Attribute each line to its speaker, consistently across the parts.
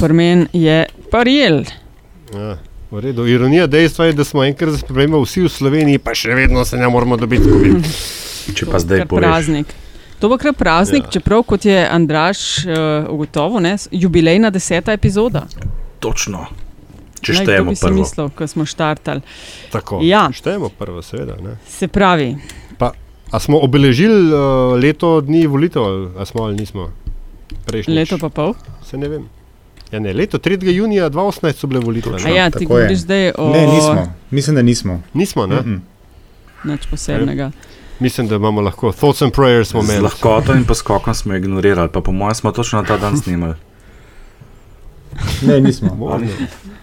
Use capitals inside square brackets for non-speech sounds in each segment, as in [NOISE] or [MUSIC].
Speaker 1: pri meni je Parijel.
Speaker 2: Ja, v redu. Ironija dejstva je, da smo enkrat zaspremljali vsi v Sloveniji, pa še vedno se ne moramo dobiti skupaj. [LAUGHS]
Speaker 3: Če pa zdaj poveš.
Speaker 1: praznik. To bo kar praznik,
Speaker 2: Ja.
Speaker 1: čeprav kot je Andraš uh, ugotovil, ne, jubilejna deseta epizoda.
Speaker 3: Točno. Če
Speaker 1: Naj,
Speaker 3: štejemo prvo.
Speaker 1: mislil, ko smo štartali.
Speaker 2: Tako.
Speaker 1: Ja.
Speaker 2: Štejemo prvo, seveda. Ne?
Speaker 1: Se pravi,
Speaker 2: A smo obeležili uh, leto dni volitev, ali a smo ali nismo? Prejšnjič.
Speaker 1: leto pa pol.
Speaker 2: Se ne vem. Ja, ne, leto 3. junija 2018 so bile volitve.
Speaker 3: Točno.
Speaker 1: Ja, ti
Speaker 4: je.
Speaker 1: govoriš zdaj o
Speaker 4: Ne, nismo. Mislim, da nismo.
Speaker 2: Nismo, ne?
Speaker 4: Mm -mm.
Speaker 1: nič posebnega.
Speaker 2: Mislim, da imamo lahko thoughts and prayers smo
Speaker 3: Z lahkoto in poskokom smo ignorirali, pa po mojem smo točno na ta dan snimali.
Speaker 4: Ne, nismo.
Speaker 2: Možno.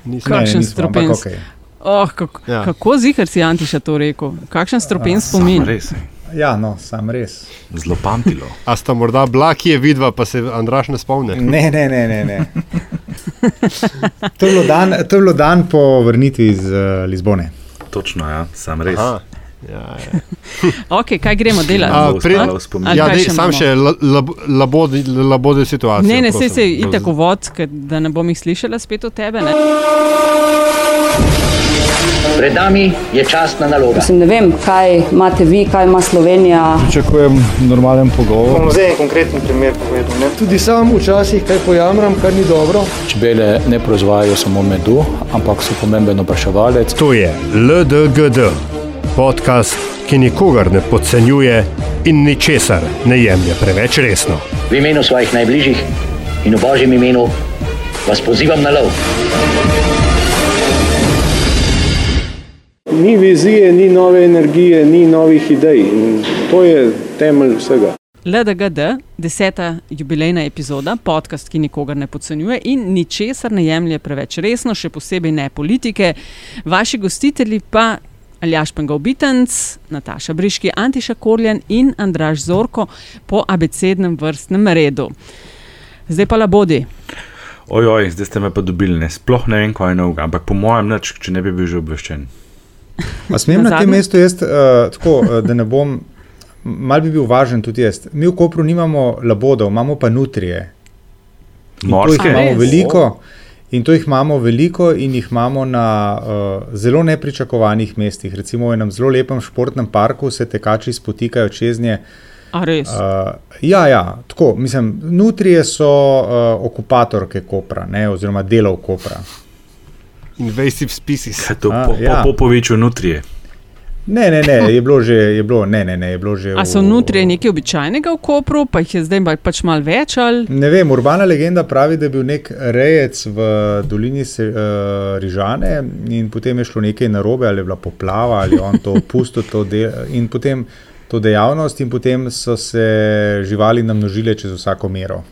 Speaker 2: Nismo.
Speaker 1: Kakšen strupens.
Speaker 4: okej.
Speaker 1: Oh, kako,
Speaker 2: Ja.
Speaker 1: ja. kako zihar si Antiša to rekel? Kakšen stropen spomin.
Speaker 3: res.
Speaker 4: Ja, no, sam res.
Speaker 3: Zelo pamtilo.
Speaker 2: A sta morda bila, ki je vidva, pa se Andraš ne spomne?
Speaker 4: Ne, ne, ne. ne, ne. To, je dan, to je bilo dan po vrnitvi iz uh, Lizbone.
Speaker 3: Točno, ja, sam res.
Speaker 2: Aha. Ja, ja. [LAUGHS]
Speaker 1: Okay, kaj gremo
Speaker 2: A,
Speaker 1: delati?
Speaker 3: Spominu.
Speaker 1: Ali
Speaker 2: ja dej,
Speaker 1: še
Speaker 2: sam še la- lab- labode, labode situacije.
Speaker 1: Ne, ne, se
Speaker 2: prosim.
Speaker 1: se itak uvod, da ne bom jih slišala spet od tebe. Ne?
Speaker 5: Pred nami je častna naloga.
Speaker 6: Mislim, ne vem, kaj imate vi, kaj ima Slovenija.
Speaker 7: Pričakujem normalen pogovor.
Speaker 8: bom zdaj en konkreten primer povedal. Ne? Tudi sam včasih kaj pojamram, kar ni dobro.
Speaker 7: Čebele ne proizvajajo samo medu, ampak so pomemben opraševalec.
Speaker 2: To je LDGD, podcast, ki nikogar ne podcenjuje in ničesar ne jemlje preveč resno.
Speaker 5: V imenu svojih najbližjih in v božjem imenu vas pozivam na lov.
Speaker 8: Ni vizije, ni nove energije, ni novih idej. In to je temelj vsega.
Speaker 1: LDGD, deseta jubilejna epizoda, podcast, ki nikogar ne podcenjuje in ničesar ne jemlje preveč resno, še posebej ne politike. Vaši gostitelji pa Aljaš Pengovitenc, Nataša Briški, Antiša Korljan in Andraž Zorko po abecednem vrstnem redu. Zdaj pa labodi.
Speaker 3: Ojoj, zdaj ste me pa dobili, ne. sploh ne vem, kaj je novega, ampak po mojem nič, če ne bi bil že obveščen.
Speaker 4: A smem na,
Speaker 1: Na
Speaker 4: tem mestu jaz, uh, tako, uh, da ne bom, mal bi bil važen tudi jaz. Mi v Kopru nimamo labodov, imamo pa nutrije. In to jih
Speaker 3: Morske?
Speaker 4: Imamo veliko. In to jih imamo veliko, in jih imamo na uh, zelo nepričakovanih mestih. Recimo v enem zelo lepem športnem parku se tekači spotikajo čez nje.
Speaker 1: A res?
Speaker 4: Uh, ja, ja, tako. Mislim, nutrije so uh, okupatorke Kopra, ne, oziroma delov Kopra.
Speaker 2: Invasive species.
Speaker 3: Kaj je to
Speaker 4: A,
Speaker 3: po,
Speaker 4: ja.
Speaker 3: po Popoviču nutrije?
Speaker 4: Ne, ne, ne, je bilo že, je bilo, ne, ne, ne, je bilo že.
Speaker 1: A so nutrije nekaj običajnega v Kopru, pa jih je zdaj pa- pač malo več ali?
Speaker 4: Ne vem, urbana legenda pravi, da je bil nek rejec v dolini se, uh, Rižane in potem je šlo nekaj narobe, ali je bila poplava, ali je on to opustil to del, in potem to dejavnost, in potem so se živali namnožile čez vsako mero.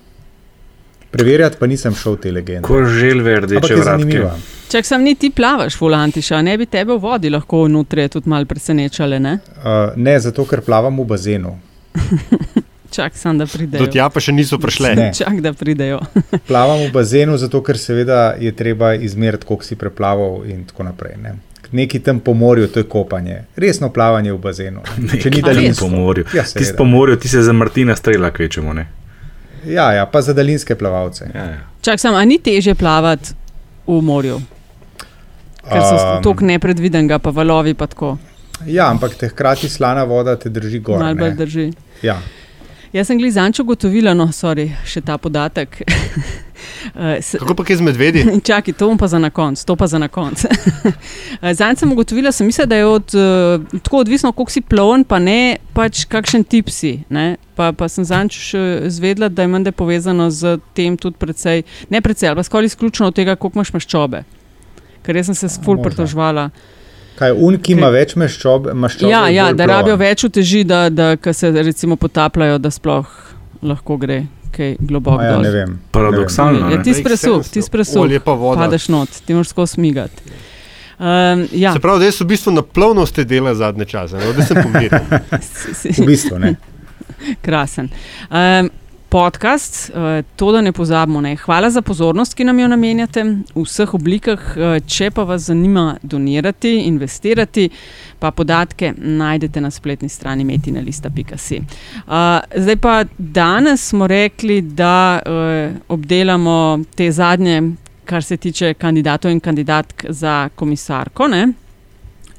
Speaker 4: Preverjati pa nisem šel te legende.
Speaker 3: Ko želve rdeče vratke.
Speaker 1: Čak sem ni ti plavaš, volantiša, ne bi tebe v vodi lahko nutrije tudi malo presenečale, ne?
Speaker 4: Uh, ne, zato ker plavam v bazenu. [LAUGHS]
Speaker 1: Čak sem, da
Speaker 2: Do
Speaker 1: pridejo.
Speaker 2: tja pa še niso prišle.
Speaker 4: Ne.
Speaker 1: Čak, da pridejo. [LAUGHS]
Speaker 4: Plavam v bazenu, zato ker seveda je treba izmeriti, koliko si preplaval in tako naprej. Ne. Neki tam po morju, to je kopanje. Resno plavanje v bazenu. [LAUGHS] Če ni daljinsko.
Speaker 3: Po morju.
Speaker 4: Ja,
Speaker 3: Tisti
Speaker 4: seveda.
Speaker 3: po morju, ti se za Martina strela kvečemo, ne?
Speaker 4: Ja, ja, pa za daljinske plavalce.
Speaker 3: Ja, ja.
Speaker 1: Čak sem, a ni teže plavati v morju, ker so
Speaker 4: Um,
Speaker 1: tako nepredvidenega, pa valovi pa tako.
Speaker 4: Ja, ampak te hkrati slana voda te drži gor.
Speaker 1: Malo bolj
Speaker 4: ne.
Speaker 1: drži.
Speaker 4: Ja.
Speaker 1: Jaz sem glizanč ugotovila, no, sorry, še ta podatek. [LAUGHS] Eh, s-
Speaker 2: Kako pa kaj z medvedi? [LAUGHS]
Speaker 1: Čakaj, to bom pa za na konec, to pa za na konec. [LAUGHS] Zdaj sem ugotovila, sem mislila, da je od, uh, tako odvisno, koliko si ploven, pa ne pač kakšen tip si. Ne? Pa, pa sem zanč zvedela, da je menda povezano z tem tudi precej, ne precej, pa skoraj izključno od tega, koliko imaš maščobe. Ker jaz sem se ful pritožvala.
Speaker 4: Kaj, un, ki ima več maščob, maščob
Speaker 1: Ja,
Speaker 4: je
Speaker 1: ja, da
Speaker 4: ploven.
Speaker 1: rabijo več uteži, da, da ko se recimo potapljajo, da sploh lahko gre kaj globoko
Speaker 4: Ja,
Speaker 1: dol.
Speaker 4: ne vem.
Speaker 3: Paradoksalno. Ne?
Speaker 1: ti spresuh, ti spresuh.
Speaker 2: Olje pa voda.
Speaker 1: Padeš not, ti moraš skozi smigati. Um, ja,
Speaker 2: Se pravi, da jaz v bistvu na plovnost te dela zadnje čase, no, da sem pomiren. [LAUGHS]
Speaker 4: V bistvu ne. [LAUGHS]
Speaker 1: krasen. Um, podcast, uh, to da ne pozabimo. Ne. Hvala za pozornost, ki nam jo namenjate v vseh oblikah. Uh, če pa vas zanima donirati, investirati, pa podatke najdete na spletni strani metina.si. Uh, zdaj pa danes smo rekli, da obdelamo te zadnje, kar se tiče kandidatov in kandidatk za komisarko, ne.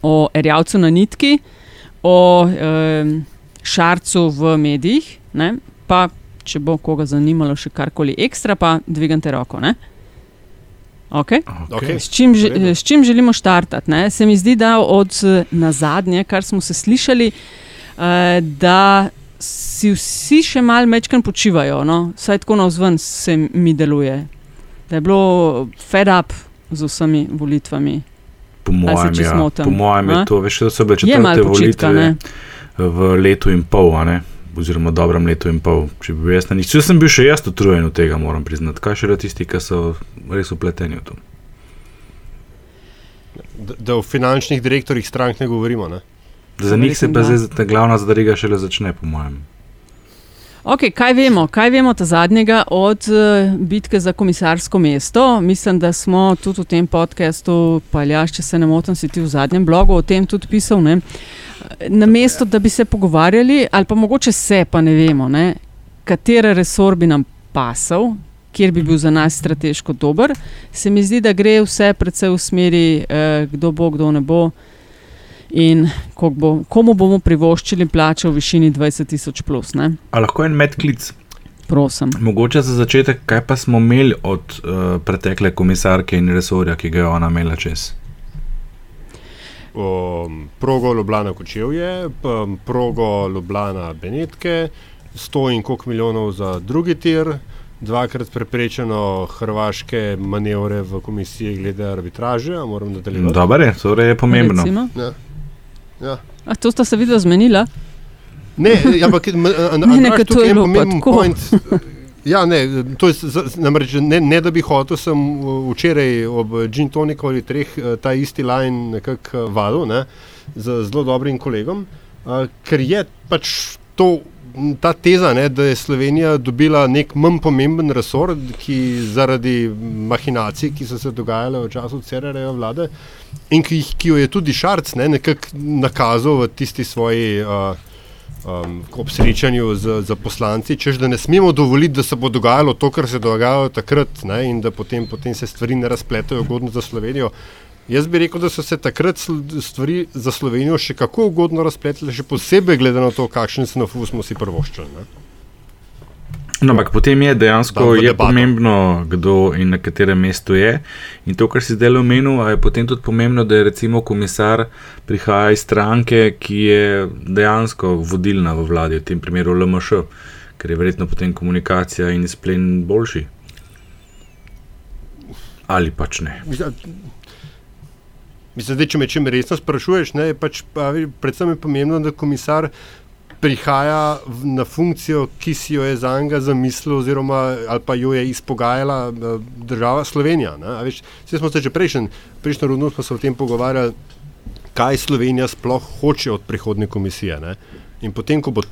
Speaker 1: o erjavcu na nitki, o šarcu v medijih. Ne, pa če bo koga zanimalo še karkoli ekstra, pa dvignite roko. Ne? Okay.
Speaker 2: Okay.
Speaker 1: S, čim, že- s čim želimo štartati? Ne? Se mi zdi, da od eh, na zadnje, kar smo se slišali, eh, da si vsi še malo mečkam počivajo, no? vsaj tako na vzven se mi deluje. Da je bilo fed up z vsemi volitvami.
Speaker 3: Po mojem, ja, po mojem je to, veš, da so bile četrte
Speaker 1: počitka,
Speaker 3: volitve
Speaker 1: ne?
Speaker 3: v letu in pol, a ne? Oziroma dobrem letu in pol. Če bi bil jaz na njih, če sem bil še jaz utrujen od tega, moram priznati. Kaj še tisti, ki so res upleteni v to.
Speaker 2: Da, da o finančnih direktorjih strank ne govorimo. Ne?
Speaker 3: Za njih se pa
Speaker 1: da.
Speaker 3: zdaj ta glavna zadriga šele začne, po mojem.
Speaker 1: Okay, kaj vemo, kaj vemo ta zadnjega od uh, bitke za komisarsko mesto? Mislim, da smo tudi v tem podkastu, pa Ljaš, če se ne motim, si ti v zadnjem blogu o tem tudi pisal. Ne? Na mesto, da bi se pogovarjali, ali pa mogoče se, pa ne vemo, ne? kateri resor bi nam pasal, kjer bi bil za nas strateško dober. Se mi zdi, da gre vse predvsej v smeri, eh, kdo bo, kdo ne bo. In bo, komu bomo privoščili plačo v višini 20 tisoč plus, ne?
Speaker 3: A lahko en medklic,
Speaker 1: prosim.
Speaker 3: mogoče za začetek, kaj pa smo imeli od uh, pretekle komisarke in resorja, ki ga je ona imela čez.
Speaker 2: Um, progo Ljubljana Kočevje, um, progo Ljubljana Benetke, 100 in koliko milijonov za drugi tir, dvakrat preprečeno hrvaške manevre v komisiji glede arbitraže, a moram nadaljevati.
Speaker 3: Dobro je, torej je pomembno.
Speaker 1: Recimo.
Speaker 2: Ja. Ja.
Speaker 1: A to sta se videla zmenila?
Speaker 2: Ne, ampak m- a- a-
Speaker 1: Ne, ne, to je
Speaker 2: pomemben
Speaker 1: tako.
Speaker 2: point. Ja, ne, to je namreč ne, ne da bi hotel, sem včeraj ob Gin Toniku ali treh ta isti line nekako vadil ne, z zelo dobrim kolegom, ker je pač to. Ta teza, ne, da je Slovenija dobila nek manj pomemben resor, ki zaradi mahinacij, ki so se dogajale v času CRR-jeve vlade, in ki, ki jo je tudi Šarc ne, nekako nakazal v tisti svoji uh, um, ob srečanju z, z poslanci, čež da ne smemo dovoliti, da se bo dogajalo to, kar se je dogajalo takrat, ne, in da potem, potem se stvari ne razpletajo ugodno za Slovenijo. Jaz bi rekel, da so se takrat stvari za Slovenijo še kako ugodno razpletle, še posebej glede na to, kakšen snofus smo si prvoščili. Ne.
Speaker 3: No, ampak potem je dejansko je
Speaker 2: debato.
Speaker 3: pomembno, kdo in na katerem mestu je. In to, kar si zdaj omenil, a je potem tudi pomembno, da je recimo komisar prihaja iz stranke, ki je dejansko vodilna v vladi, v tem primeru LMŠ, ker je verjetno potem komunikacija in izplen boljši. Ali pač ne.
Speaker 2: Mislim, Mislim, da če me čem resno sprašuješ, ne, je pač, pa, vi- predvsem je pomembno, da komisar prihaja v, na funkcijo, ki si jo je za njega zamislil, oziroma ali pa jo je izpogajala eh, država Slovenija. Saj smo se že prejšnji prejšnjo rundu smo se o tem pogovarjali, kaj Slovenija sploh hoče od prihodne komisije. Ne. In potem, ko bo,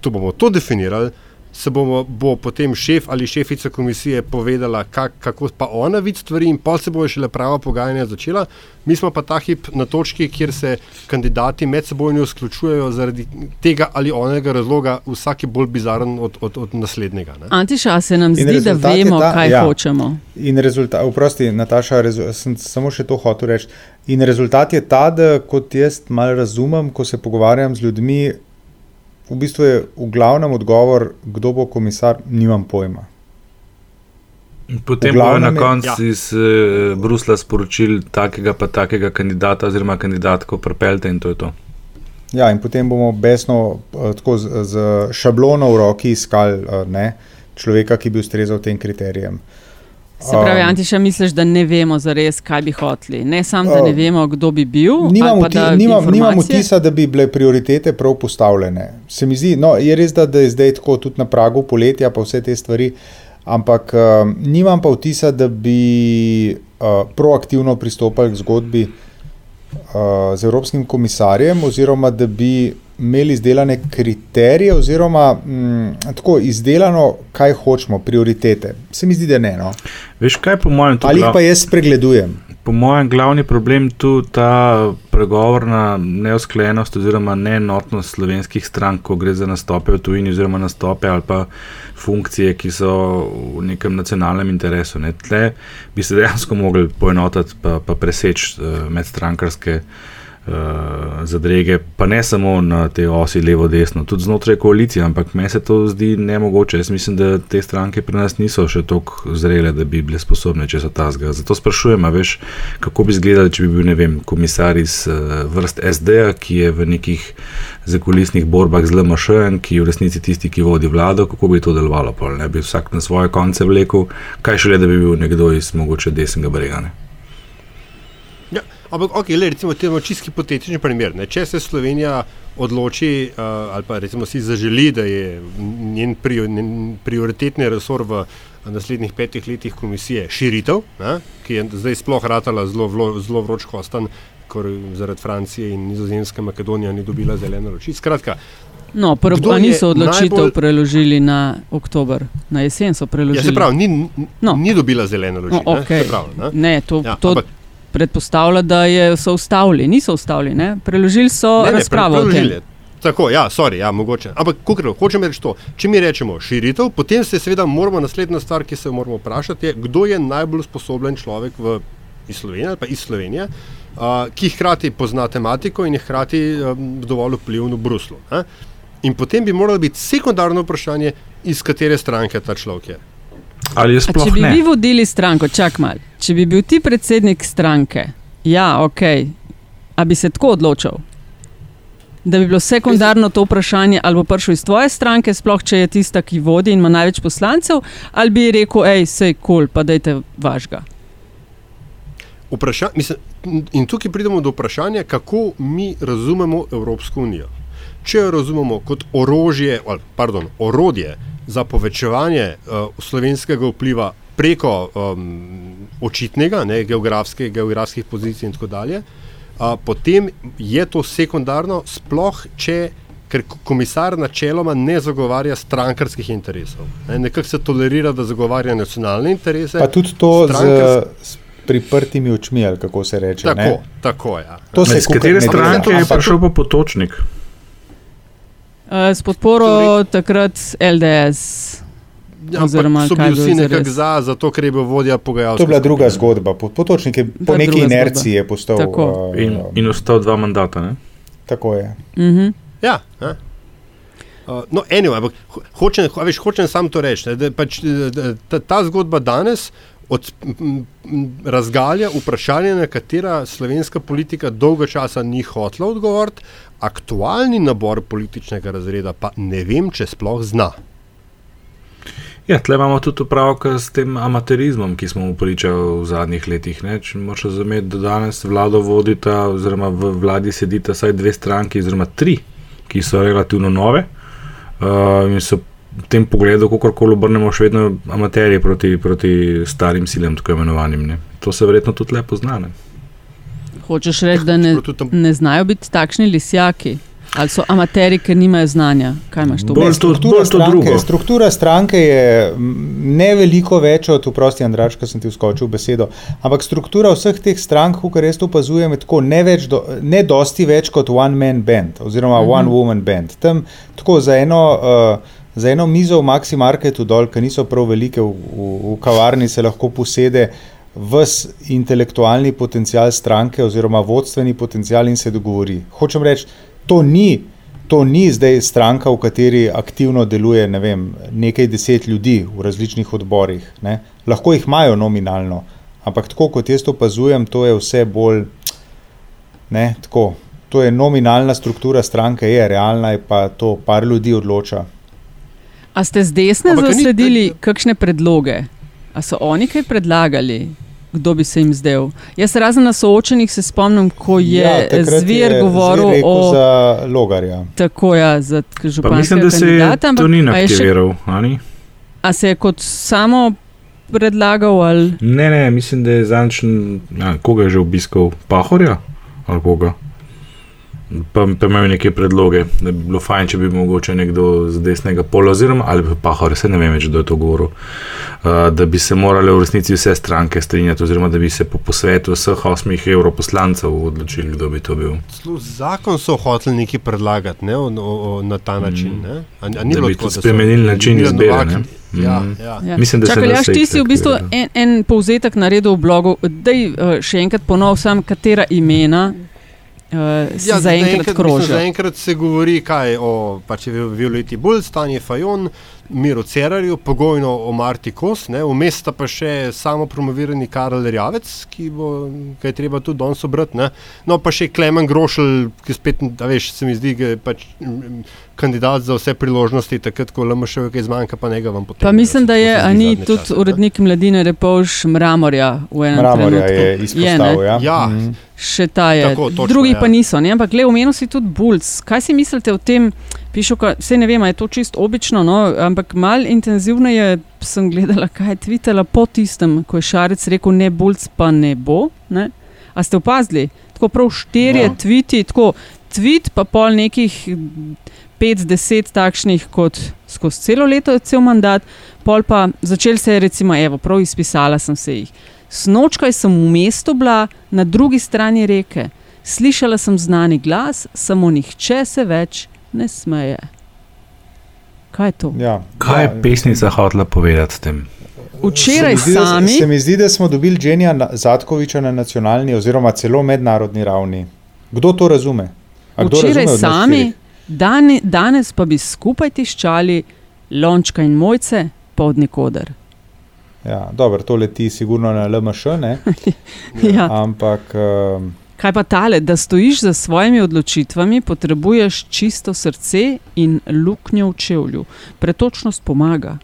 Speaker 2: to bomo to definirali, se bomo, bo potem šef ali šefica komisije povedala, kak, kako pa ona vidi stvari, in pol se bo šele prava pogajanja začela. Mi smo pa ta hip na točki, kjer se kandidati med seboj izključujejo zaradi tega ali onega razloga, vsak je bolj bizaren od, od, od naslednjega. Ne?
Speaker 1: Antiša, se nam
Speaker 4: In
Speaker 1: zdi, da
Speaker 4: rezultat je
Speaker 1: vemo,
Speaker 4: ta-
Speaker 1: kaj
Speaker 4: ja.
Speaker 1: hočemo.
Speaker 4: In rezultat, oprosti, Nataša, rezu, sem samo še to hotel reči. In rezultat je ta, da kot jaz malo razumem, ko se pogovarjam z ljudmi, v bistvu je v glavnem odgovor, kdo bo komisar, nimam pojma.
Speaker 3: Potem bojo na koncu
Speaker 2: ja.
Speaker 3: iz uh, Brusla sporočili takega pa takega kandidata oziroma kandidatko prepeljte in to je to.
Speaker 4: Ja, in potem bomo besno, eh, tako z, z šablono v roki iskali eh, ne, človeka, ki bi ustrezal tem kriterijem.
Speaker 1: Se pravi,
Speaker 4: Um,
Speaker 1: Antiša, misliš, da ne vemo zares, kaj bi hoteli. Ne samo, da ne
Speaker 4: Um,
Speaker 1: vemo, kdo bi bil.
Speaker 4: Nimam, vti,
Speaker 1: da
Speaker 4: nimam, nimam vtisa, da bi bile prioritete prav postavljene. Se mi zdi, no, je res, da, da je zdaj tako tudi na pragu poletja, pa vse te stvari, ampak um, nimam pa vtisa, da bi uh, proaktivno pristopali k zgodbi uh, z Evropskim komisarjem, oziroma da bi imeli izdelane kriterije, oziroma m, tako izdelano, kaj hočemo, prioritete. Se mi zdi, da ne. No.
Speaker 3: Veš kaj, po mojem, to
Speaker 4: Ali jih pa jaz spregledujem.
Speaker 3: Po mojem, glavni problem tu ta pregovorna neusklajenost oziroma neenotnost slovenskih strank, ko gre za nastope v tujini oziroma nastope ali pa funkcije, ki so v nekem nacionalnem interesu. Ne. Tle bi se dejansko mogli poenotiti pa, pa preseči uh, medstrankarske uh, zadrege, pa ne samo na te osi levo-desno, tudi znotraj koalicije, ampak meni se to zdi nemogoče. Jaz mislim, da te stranke pri nas niso še tako zrele, da bi bile sposobne česa tazga. Zato sprašujem, veš, kako bi izgledalo, če bi bil ne vem, komisar iz uh, vrst SD-ja, ki je v nekih zakulisnih borbah z LMŠ-jem, ki je v resnici tisti, ki vodi vlado, kako bi to delovalo. Pol, ne? bi vsak na svoje konce vlekel, kaj šele, da bi bil nekdo iz mogoče desnega brega. Ne?
Speaker 2: Ampak, ok, le, recimo, temo čisto hipotetični primer. Ne? Če se Slovenija odloči, uh, ali pa recimo si zaželi, da je njen, prior, njen prioritetni resor v naslednjih petih letih komisije širitev, ne? ki je zdaj sploh ratala zelo, zelo vroč kostan, ker zaradi Francije in Nizozemske Makedonija ni dobila zelene luči. Skratka,
Speaker 1: No, prvo,
Speaker 2: je
Speaker 1: niso odločitev
Speaker 2: najbolj-
Speaker 1: preložili na oktober, na jesen so preložili.
Speaker 2: ja, se pravi, ni, no. Ni dobila zelene luči.
Speaker 1: No,
Speaker 2: ne,
Speaker 1: okay.
Speaker 2: se pravi, ne?
Speaker 1: Ne, to,
Speaker 2: Ja,
Speaker 1: to
Speaker 2: ampak-
Speaker 1: predpostavlja, da je, so ustavili. Niso ustavili, ne? preložili so
Speaker 2: Ne, ne,
Speaker 1: razpravo tem.
Speaker 2: preložili. Tako, ja, sorry, ja, mogoče. Ampak, kukro, hočem reči to. Če mi rečemo širitev, potem se seveda moramo, naslednja stvar, ki se jo moramo vprašati, je, kdo je najbolj sposoben človek v, iz Slovenije ali pa iz Slovenije, uh, ki hkrati pozna tematiko in je hkrati um, dovolj vpliven v Bruslu. Ne? In potem bi moralo biti sekundarno vprašanje, iz katere stranke ta človek je.
Speaker 3: Ali je
Speaker 1: A
Speaker 3: sploh
Speaker 1: če bi
Speaker 3: ne?
Speaker 1: vi vodili stranko, čak mal, če bi bil ti predsednik stranke, ja, ok, a bi se tako odločil? Da bi bilo sekundarno to vprašanje, ali bo prišel iz tvoje stranke, sploh če je tista, ki vodi in ima največ poslancev, ali bi rekel, hej, sej kul, cool, pa dajte vašga.
Speaker 2: Vpraša, mislim, in tukaj pridemo do vprašanja, kako mi razumemo Evropsko unijo. Če jo razumemo kot orožje, ali, pardon, orodje za povečevanje uh, slovenskega vpliva preko um, očitnega, ne, geografske, geografskih pozicij in tako dalje, uh, potem je to sekundarno, sploh če. Ker ko- komisar načeloma ne zagovarja strankarskih interesov. Ne, Nekako se tolerira, da zagovarja nacionalne interese.
Speaker 4: Pa tudi to z,
Speaker 2: strankars-
Speaker 4: s priprtimi očmi, ali kako se reče.
Speaker 2: Tako,
Speaker 4: ne.
Speaker 2: tako ja.
Speaker 4: To se kakor
Speaker 3: katere stranke je prišel pa potočnik?
Speaker 1: Uh, s podporo takrat LDS.
Speaker 2: Ja,
Speaker 1: Oziroma,
Speaker 2: ampak so
Speaker 1: kaj je
Speaker 2: bili
Speaker 1: bilo
Speaker 2: vsi nekako
Speaker 1: zares?
Speaker 2: za, zato ker je bil vodja.
Speaker 4: To je bila druga zgodba. Po- Potočnik je po
Speaker 1: je
Speaker 4: neki
Speaker 1: druga
Speaker 4: inerciji je postal.
Speaker 1: Tako.
Speaker 4: uh,
Speaker 3: In, in ostal dva mandata. Ne?
Speaker 4: tako je.
Speaker 1: -huh.
Speaker 2: Ja, ja. Uh, no, anyway, ampak ho- hočem, ho- veš, hočem samo to reči. ne, Da, pač, eh, da, ta, ta zgodba danes od, m, m, razgalja vprašanje, na katera slovenska politika dolgo časa ni hotela odgovoriti, aktualni nabor političnega razreda pa ne vem, če sploh zna.
Speaker 3: Ja, tle imamo tudi upravka s tem amaterizmom, ki smo mu pričali v zadnjih letih. Ne? Če moraš razumeti, da danes vlado vodita, oziroma v vladi sedita vsaj dve stranki, oziroma tri, ki so relativno nove. Uh, in so v tem pogledu, kako koli obrnemo, še vedno amaterji proti, proti starim silam, tako imenovanim. Ne? To se verjetno tudi lepo zna.
Speaker 1: Hočeš reči, da ne, ne znajo biti takšni lisjaki? Ali so amateri, ker nimajo znanja? Kaj imaš to?
Speaker 3: Bolj to-
Speaker 4: Struktura
Speaker 3: bolj to
Speaker 4: stranke,
Speaker 3: drugo.
Speaker 4: struktura stranke je ne veliko več od, oprosti, Andrač, ker sem ti vskočil v besedo, ampak struktura vseh teh strank, kar jaz opazujem, je tako ne, več do, ne dosti več kot one man band oziroma uh -huh. one woman band. Tam tako za eno. Uh, Za eno mizo v Maxi Marketu dol, ki niso prav velike, v, v, v kavarni se lahko posede ves intelektualni potencial stranke oziroma vodstveni potencial in se dogovori. Hočem reči, to ni, to ni zdaj stranka, v kateri aktivno deluje ne vem, nekaj deset ljudi v različnih odborih. Ne. Lahko jih imajo nominalno, ampak tako kot jaz to opazujem, to je vse bolj ne, tako. To je nominalna struktura stranke, je realna, je pa to par ljudi odloča.
Speaker 1: A ste z desne
Speaker 2: Ampak ni-
Speaker 1: zasledili kakšne predloge? A so oni kaj predlagali? Kdo bi se jim zdel? Jaz se razen na soočenih se spomnim, ko je ja,
Speaker 4: takrat
Speaker 1: Zver
Speaker 4: je
Speaker 1: govoril
Speaker 4: Zver rekel
Speaker 1: o
Speaker 4: za logarja.
Speaker 1: tako ja, za
Speaker 3: Pa mislim,
Speaker 1: županskega
Speaker 3: da se je
Speaker 1: kandidata. ampak
Speaker 3: to ni
Speaker 1: a je še-
Speaker 3: aktiviral. a ni?
Speaker 1: A se je kot samo predlagal ali
Speaker 3: Ne, ne, mislim, da je zanč, ja, koga je že obiskal, Pahorja ali koga. Pa, pa imajo neke predloge, da bi bilo fajn, če bi mogoče nekdo z desnega pola, oziroma ali pa pahor, se ne vem več, kdo je to govoril, uh, da bi se morale v resnici vse stranke strinjati, oziroma da bi se po posvetu vseh osmih evroposlancev odločili, kdo bi to bil.
Speaker 2: Celo zakon so hoteli nekaj predlagati ne, o, o, o, na ta način. Ne? A, a ni
Speaker 3: Da bi
Speaker 2: tako,
Speaker 3: spremenili način izbire,
Speaker 2: Novak-
Speaker 3: ne?
Speaker 2: Ja,
Speaker 3: Mhm.
Speaker 2: ja.
Speaker 1: Ja.
Speaker 3: Mislim, da
Speaker 1: Čakaj,
Speaker 3: da se
Speaker 1: ti si v bistvu en, en povzetek naredil v blogu. Dej uh, še enkrat ponovim, sam, katera imena uh,
Speaker 2: Ja,
Speaker 1: za enkrat
Speaker 2: mislim,
Speaker 1: krožijo.
Speaker 2: Zaenkrat se govori kaj o pač je Violeti Bulj, Stanje Fajon, Miro Cerarju, pogojno o Marti Kos, ne, vmes sta pa še samo promovirani Karel Rjavec, ki bo, ki je treba tudi danes obrati. ne. No, pa še Klemen Grošelj, ki spet, a veš, se mi zdi, da je pač mm, kandidat za vse priložnosti, takrat, ko LMŠ kaj zmanjka, pa njega vam potem.
Speaker 1: Pa mislim, da
Speaker 2: To
Speaker 1: je Ani tudi
Speaker 2: čase, ne.
Speaker 1: urednik mladine Repovš Mramorja v enem
Speaker 4: Mramorja
Speaker 1: trenutku.
Speaker 4: je izpostavil.
Speaker 1: ne?
Speaker 4: ja.
Speaker 2: Ja.
Speaker 4: Mhm.
Speaker 1: Še ta je.
Speaker 2: Tako, točno,
Speaker 1: Drugi
Speaker 2: ja.
Speaker 1: pa niso. Ne? Ampak, le omenil si tudi Bulc. Kaj si mislite o tem? Pišu, vse ne vem, je to čisto obično, no? ampak malo intenzivneje sem gledala, kaj je tvitala po tistem, ko je Šarec rekel: ne, Bulc pa ne bo. Ne? A ste opazili? Tako prav štirje
Speaker 4: Ja.
Speaker 1: tviti, tako tvit, pa pol nekih 5-10 takšnih kot skozi celo leto, cel mandat, pol pa začel se je, recimo, evo, prav izpisala sem se jih. Snočkaj sem v mestu bila na drugi strani reke, slišala sem znani glas, samo nihče se več ne smeje. Kaj je to?
Speaker 4: Ja.
Speaker 3: Kaj je
Speaker 4: Ja.
Speaker 3: pesnica hotela povedati s tem?
Speaker 1: Včeraj
Speaker 4: Se zdi, da-
Speaker 1: sami,
Speaker 4: Se mi zdi, da smo dobili Dženija Zatkoviča na nacionalni oziroma celo mednarodni ravni. Kdo to razume? A kdo
Speaker 1: včeraj
Speaker 4: razume
Speaker 1: sami, dani, danes pa bi skupaj tiščali lončka in mojce, pa od nikoder.
Speaker 4: Ja, dobro, to leti sigurno na LMŠ, ne? [LAUGHS]
Speaker 1: Ja.
Speaker 4: ampak um,
Speaker 1: Kaj pa tale, da stojiš za svojimi odločitvami, potrebuješ čisto srce in luknjo v čevlju. Pretočnost pomaga.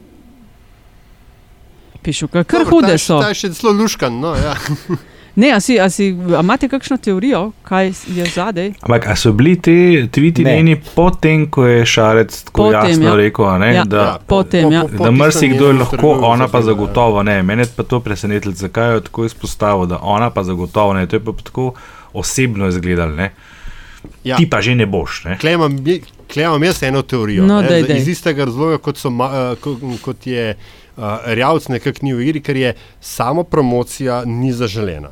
Speaker 1: Pišu, kar
Speaker 2: Dobro, ta
Speaker 1: hude so.
Speaker 2: Ta je še zelo luškan. No, ja. [LAUGHS]
Speaker 1: Ne, a, si, a, si, a imate kakšno teorijo, kaj je zadaj?
Speaker 3: Ampak so bili ti tviti njeni potem, ko je Šarec tako
Speaker 1: Potem,
Speaker 3: jasno
Speaker 1: ja.
Speaker 3: rekel, a ne,
Speaker 1: Ja.
Speaker 3: da,
Speaker 2: Ja,
Speaker 1: potem, ja.
Speaker 3: da marsikdo je lahko, ona pa
Speaker 2: ja.
Speaker 3: zagotovo ne. Mene je pa to presenetilo, zakaj jo tako izpostavil, da ona pa zagotovo ne. To je pa tako osebno izgledalo, ne.
Speaker 2: Ja.
Speaker 3: Ti pa že ne boš, ne.
Speaker 2: Klej imam je- klej imam jaz eno teorijo.
Speaker 1: No,
Speaker 2: ne,
Speaker 1: daj,
Speaker 2: z-
Speaker 1: daj.
Speaker 2: Iz istega razloga, kot, so, uh, kot, kot je uh, Rjavc nekako ni v igri, ker je samo promocija ni zaželena.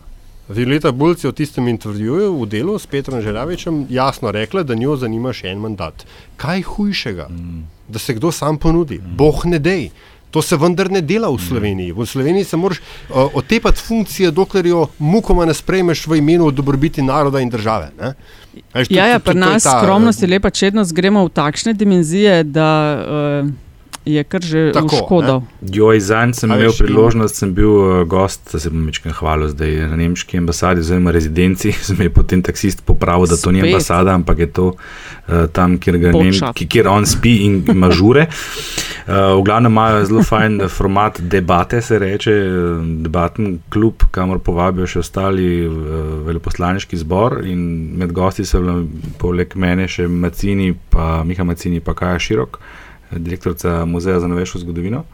Speaker 2: Violeta Bulc je v tistem intervjuju v delu s Petrom Željavičem jasno rekla, da njo zanima še en mandat. Kaj hujšega, mm. da se kdo sam ponudi? Mm. Boh ne dej. To se vendar ne dela v Sloveniji. V Sloveniji se moraš uh, otepati funkcije, dokler jo mukoma ne sprejmeš v imenu dobrobiti naroda in države. ne. Veš, to-
Speaker 1: Ja, ja, pri
Speaker 2: je
Speaker 1: nas
Speaker 2: ta,
Speaker 1: skromnost je
Speaker 2: eh,
Speaker 1: lepa čednost, gremo v takšne dimenzije, da uh, je kar že
Speaker 2: Tako,
Speaker 1: škodo.
Speaker 3: Joj, zanj sem
Speaker 2: A
Speaker 3: imel
Speaker 2: veš,
Speaker 3: priložnost, sem bil uh, gost, se bom večkrat hvalil zdaj na nemški ambasadi, oziroma rezidenci. [LAUGHS] Sem je potem taksist popravil, da to ni
Speaker 1: Spet.
Speaker 3: ambasada, ampak je to uh, tam, kjer, ga, nem, kjer on spi in ima žure. Uh, [LAUGHS] v glavnem imajo zelo fajn eh, format debate, se reče, eh, debaten klub, kamor povabijo še ostali uh, veleposlaniški zbor. In med gosti so bili poleg mene še Macini, pa Miha Macini, pa Kaja Širok, eh, direktorica Muzeja za novejšo zgodovino.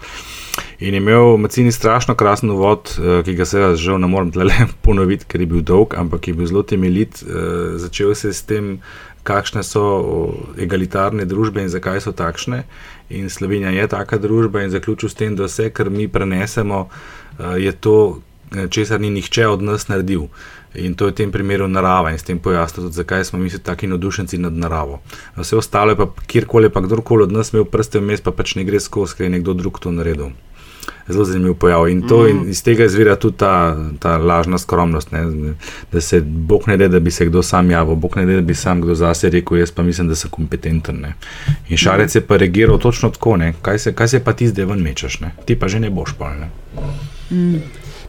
Speaker 3: In imel Macini strašno krasen uvod, eh, ki ga seveda žal ne morem tle [LAUGHS] ponoviti, ker je bil dolg, ampak je bil zelo temeljit. eh, Začel se je s tem, kakšne so egalitarne družbe in zakaj so takšne. In Slovenija je taka družba in zaključil s tem, da vse, kar mi prenesemo, eh, je to, česar ni nihče od nas naredil. In to je v tem primeru narava in s tem pojasnil tudi, zakaj smo mi taki navdušenci nad naravo. Vse ostalo je pa kjerkoli, pa kdorkoli od nas imel prste vmes, pa pač ne gre skozi, ker je nekdo drug to naredil. Zelo zanimiv pojav in, to, in iz tega izvira tudi ta, ta lažna skromnost, ne? da se Bog ne da, da bi se kdo sam javil, Bog ne da, da bi sam kdo zase rekel, jaz pa mislim, da sem kompetenten. Ne? In Šarec je pa reagiral točno tako, ne? kaj se, kaj se pa ti zdaj ven mečeš, ne? ti pa že ne boš pol. Ne?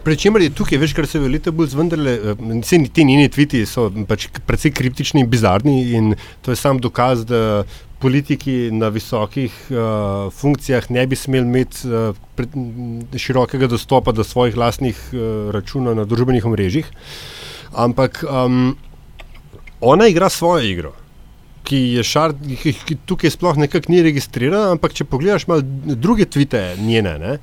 Speaker 2: Pričemer je tukaj, veš, kar se velite bolj zvendarle, vse ti njeni tviti so pač precej kriptični in bizarni in to je sam dokaz, da politiki na visokih uh, funkcijah ne bi smeli imeti uh, pred, m, širokega dostopa do svojih lastnih uh, računov na družbenih omrežjih. Ampak um, ona igra svojo igro. Ki je šar, ki, ki tukaj sploh nekako ni registrirana, ampak če pogledaš malo druge tvite njene, ne,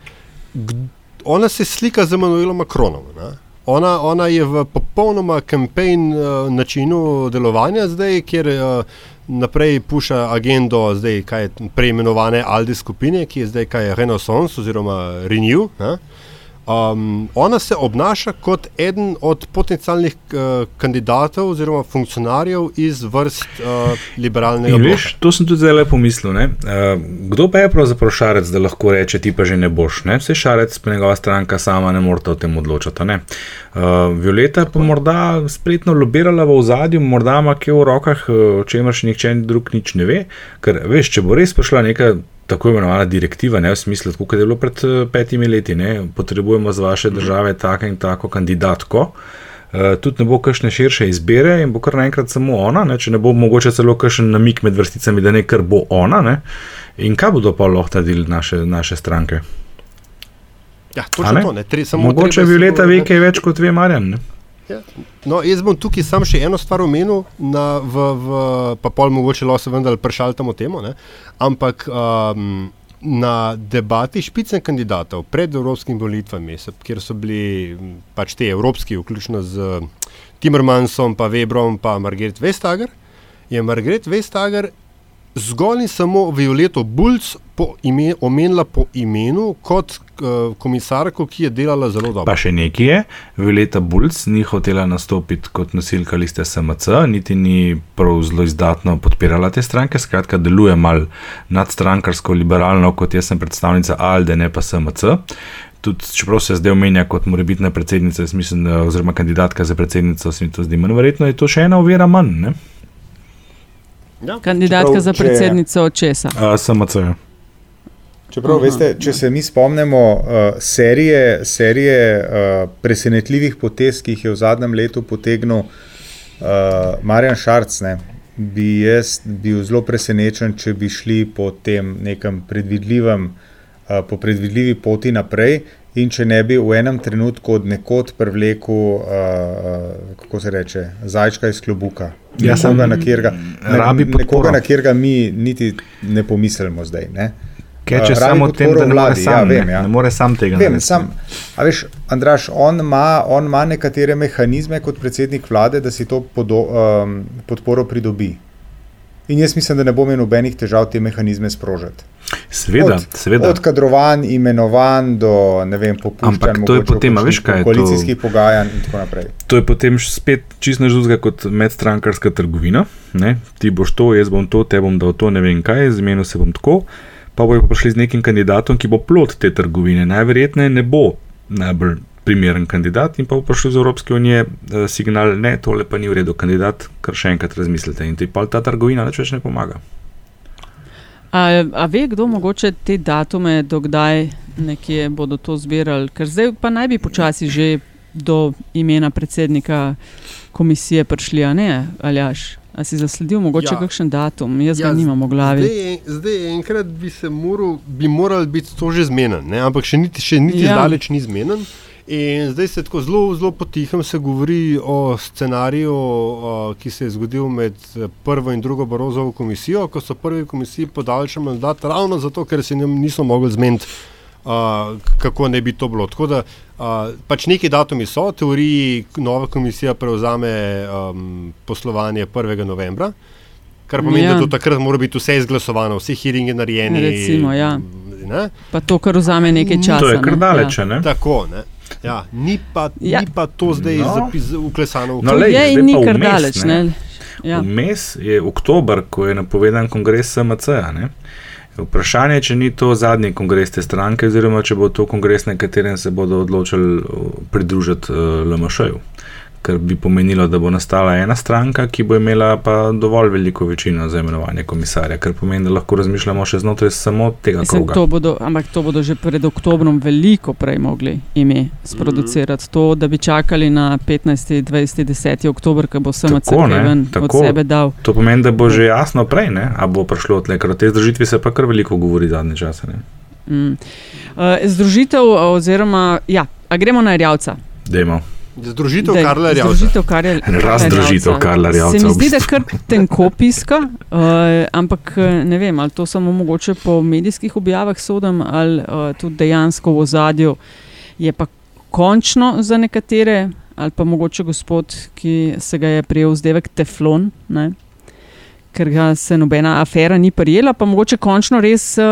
Speaker 2: ona se slika z Emanuelom Macronom. Ne? Ona, ona je v popolnoma kampejn uh, načinu delovanja zdaj, kjer uh, naprej puša agendo zdaj, kaj je preimenovane Aldi skupine, ki je zdaj kaj Renaissance oziroma Renew. Ne? Um, ona se obnaša kot eden od potencialnih uh, kandidatov oziroma funkcionarjev iz vrst uh, liberalnega bloka.
Speaker 3: veš, to sem tudi lepo pomislil. ne. Uh, kdo pa je pravzaprav šarec, da lahko reče, ti pa že ne boš? Ne? Vse šarec, pa njegova stranka sama ne morata o tem odločati. ne. Uh, Violeta pa morda spretno lobirala v ozadju, morda ima kje v rokah, o čemer še nihče drug nič ne ve. Ker veš, če bo res prišla neka. Tako imenovana direktiva, ne v smislu, kot je bilo pred eh, petimi leti, ne, potrebujemo z vaše države tako in tako kandidatko. Uh, tudi ne bo kakšne širše izbire in bo kar naenkrat samo ona, ne, če ne bo mogoče celo kakšen namik med vrsticami, da ne kar bo ona. Ne. In kaj bodo pa lahko naredili naše, naše stranke?
Speaker 2: Ja, točno
Speaker 3: ne?
Speaker 2: to. Ne? Tre, samo
Speaker 3: Mogoče Violeta ve kaj več kot ve Marjan. Ne?
Speaker 2: Ja. No, jaz bom tukaj sam še eno stvar omenil, na, v, v, pa pol mogoče lahko se vendar prešaltamo temo, ne? ampak um, na debati špicen kandidatov pred evropskimi volitvami, kjer so bili pač te evropski, vključno z Timmermansom, pa Webrom, pa Margaret Vestager, je Margaret Vestager zgolj in samo Violeto Bulc ime, omenila po imenu kot uh, komisarko, ki je delala zelo dobro.
Speaker 3: Pa še nekaj je, Violeta Bulc ni hotela nastopiti kot nosilka liste SMC, niti ni prav zelo izdatno podpirala te stranke, skratka, deluje mal nadstrankarsko, liberalno, kot jaz sem predstavnica ALDE, ne pa SMC. Tudi, čeprav se zdaj omenja kot morebitna predsednica, mislim, oziroma kandidatka za predsednico, se mi to zdi manj verjetno, je to še ena ovira manj, ne?
Speaker 2: Ja.
Speaker 1: Kandidatka
Speaker 4: Čeprav,
Speaker 1: za
Speaker 4: če-
Speaker 1: predsednico česa.
Speaker 3: A, SMC. ja.
Speaker 4: Čeprav,
Speaker 1: Aha.
Speaker 4: veste, če se mi spomnimo uh, serije, serije uh, presenetljivih potez, ki jih je v zadnjem letu potegnil uh, Marjan Šarc, ne, bi jaz bil zelo presenečen, če bi šli po tem nekem predvidljivem, uh, po predvidljivi poti naprej. In če ne bi v enem trenutku od nekod prevlekel, uh, kako se reče, zajčka iz klobuka.
Speaker 3: Ja,
Speaker 4: Nekoga, na katerega-
Speaker 3: rabi
Speaker 4: nekoga, na katerega mi niti ne pomislimo zdaj. Ne?
Speaker 3: Keče
Speaker 4: Uh,
Speaker 3: samo
Speaker 4: rabi
Speaker 3: o tem, da ne more
Speaker 4: vladi,
Speaker 3: sam,
Speaker 4: ja,
Speaker 3: ne,
Speaker 4: vem, ja.
Speaker 3: ne more sam tega narediti.
Speaker 4: sam, a veš, Andraš, on ima, on ima nekatere mehanizme kot predsednik vlade, da si to podo, um, podporo pridobi. In jaz mislim, da ne bo imel nobenih težav te mehanizme sprožiti.
Speaker 3: Seveda,
Speaker 4: od,
Speaker 3: seveda.
Speaker 4: Od kadrovanj, imenovanj do ne vem, popuščanj,
Speaker 3: Ampak to je potem, veš, kaj je to?
Speaker 4: koalicijskih pogajanj in tako naprej.
Speaker 3: To je potem spet čisto žuzga kot medstrankarska trgovina. Ne? Ti boš to, jaz bom to, te bom dal to, ne vem kaj, zmenil se bom tako. Pa bojo pa prišli z nekim kandidatom, ki bo plot te trgovine. Najverjetneje ne bo najbolj primeren kandidat, in pa bo prišel iz Evropske unije eh, signal, ne, tole pa ni v redu, kandidat, kar še enkrat razmislite. In ti pa ta trgovina nič več ne pomaga.
Speaker 1: A, a ve kdo mogoče te datume, dokdaj nekje bodo to zbirali? Ker zdaj pa naj bi počasi že do imena predsednika komisije prišli, a ne, Aljaš? A si zasledil mogoče
Speaker 2: ja.
Speaker 1: Kakšen datum? Jaz ja,
Speaker 2: Ja,
Speaker 1: ga nimam v glavi.
Speaker 2: Zdaj, zdaj enkrat bi se moral, bi moral biti to že zmeden, ne? ampak še niti, še niti
Speaker 1: Ja.
Speaker 2: zdaleč ni zmeden. In zdaj se tako zelo, zelo potihem se govori o scenariju, o, ki se je zgodil med eh, prvo in drugo Barozovo komisijo, ko so prvi komisiji podaljšali mandat ravno zato, ker se njim niso mogli zmeniti, uh, kako ne bi to bilo. Tako da uh, pač neki datumi so, v teoriji nova komisija prevzame um, poslovanje 1. novembra. Kar pomeni,
Speaker 1: Ja.
Speaker 2: da do takrat mora biti vse izglasovano, vsi hearingi narejeni.
Speaker 1: Recimo, ja.
Speaker 2: Ne?
Speaker 1: Pa to, kar vzame nekaj časa.
Speaker 3: To je kar
Speaker 1: ne?
Speaker 3: daleč,
Speaker 1: Ja.
Speaker 3: ne?
Speaker 2: Tako, ne? Ja, ni, pa,
Speaker 1: Ja.
Speaker 2: ni pa to zdaj
Speaker 3: No.
Speaker 2: zapis, uklesano v
Speaker 3: No, lej,
Speaker 1: je ni kar
Speaker 3: vmes,
Speaker 1: daleč.
Speaker 3: ne.
Speaker 1: Ne? Ja.
Speaker 3: Vmes je oktober, ko je napovedan kongres SMC. -a, Vprašanje je, če ni to zadnji kongres te stranke, oziroma če bo to kongres, na katerem se bodo odločili uh, pridružiti uh, LMŠ-ju. Ker bi pomenilo, da bo nastala ena stranka, ki bo imela pa dovolj veliko večino za imenovanje komisarja, kar pomeni, da lahko razmišljamo še znotraj samo tega kroga.
Speaker 1: to bodo, ampak to bodo že pred oktobrom veliko prej mogli ime sproducirati. To, da bi čakali na 15. 20. 10. oktober, ko bo SMC ven od sebe dal.
Speaker 3: To pomeni, da bo že jasno prej, ne, a bo prišlo tle, ker o tej združitvi se pa kar veliko govori zadnje čase. Ne.
Speaker 1: Mm. Uh, združitev, oziroma, ja, a gremo na Rjavca.
Speaker 3: Dajmo.
Speaker 2: Združitev Karla Rjavca.
Speaker 1: Združitev
Speaker 3: Razdružitev Karla Rjavca,
Speaker 1: Se mi zdi, da
Speaker 3: bistvu.
Speaker 1: kar tenko piska, uh, ampak eh, ne vem, ali to samo mogoče po medijskih objavah sodem, ali uh, tudi dejansko v ozadju je pa končno za nekatere, ali pa mogoče gospod, ki se ga je prijel zdevek Teflon, ne? ker ga se nobena afera ni prijela, pa mogoče končno res uh,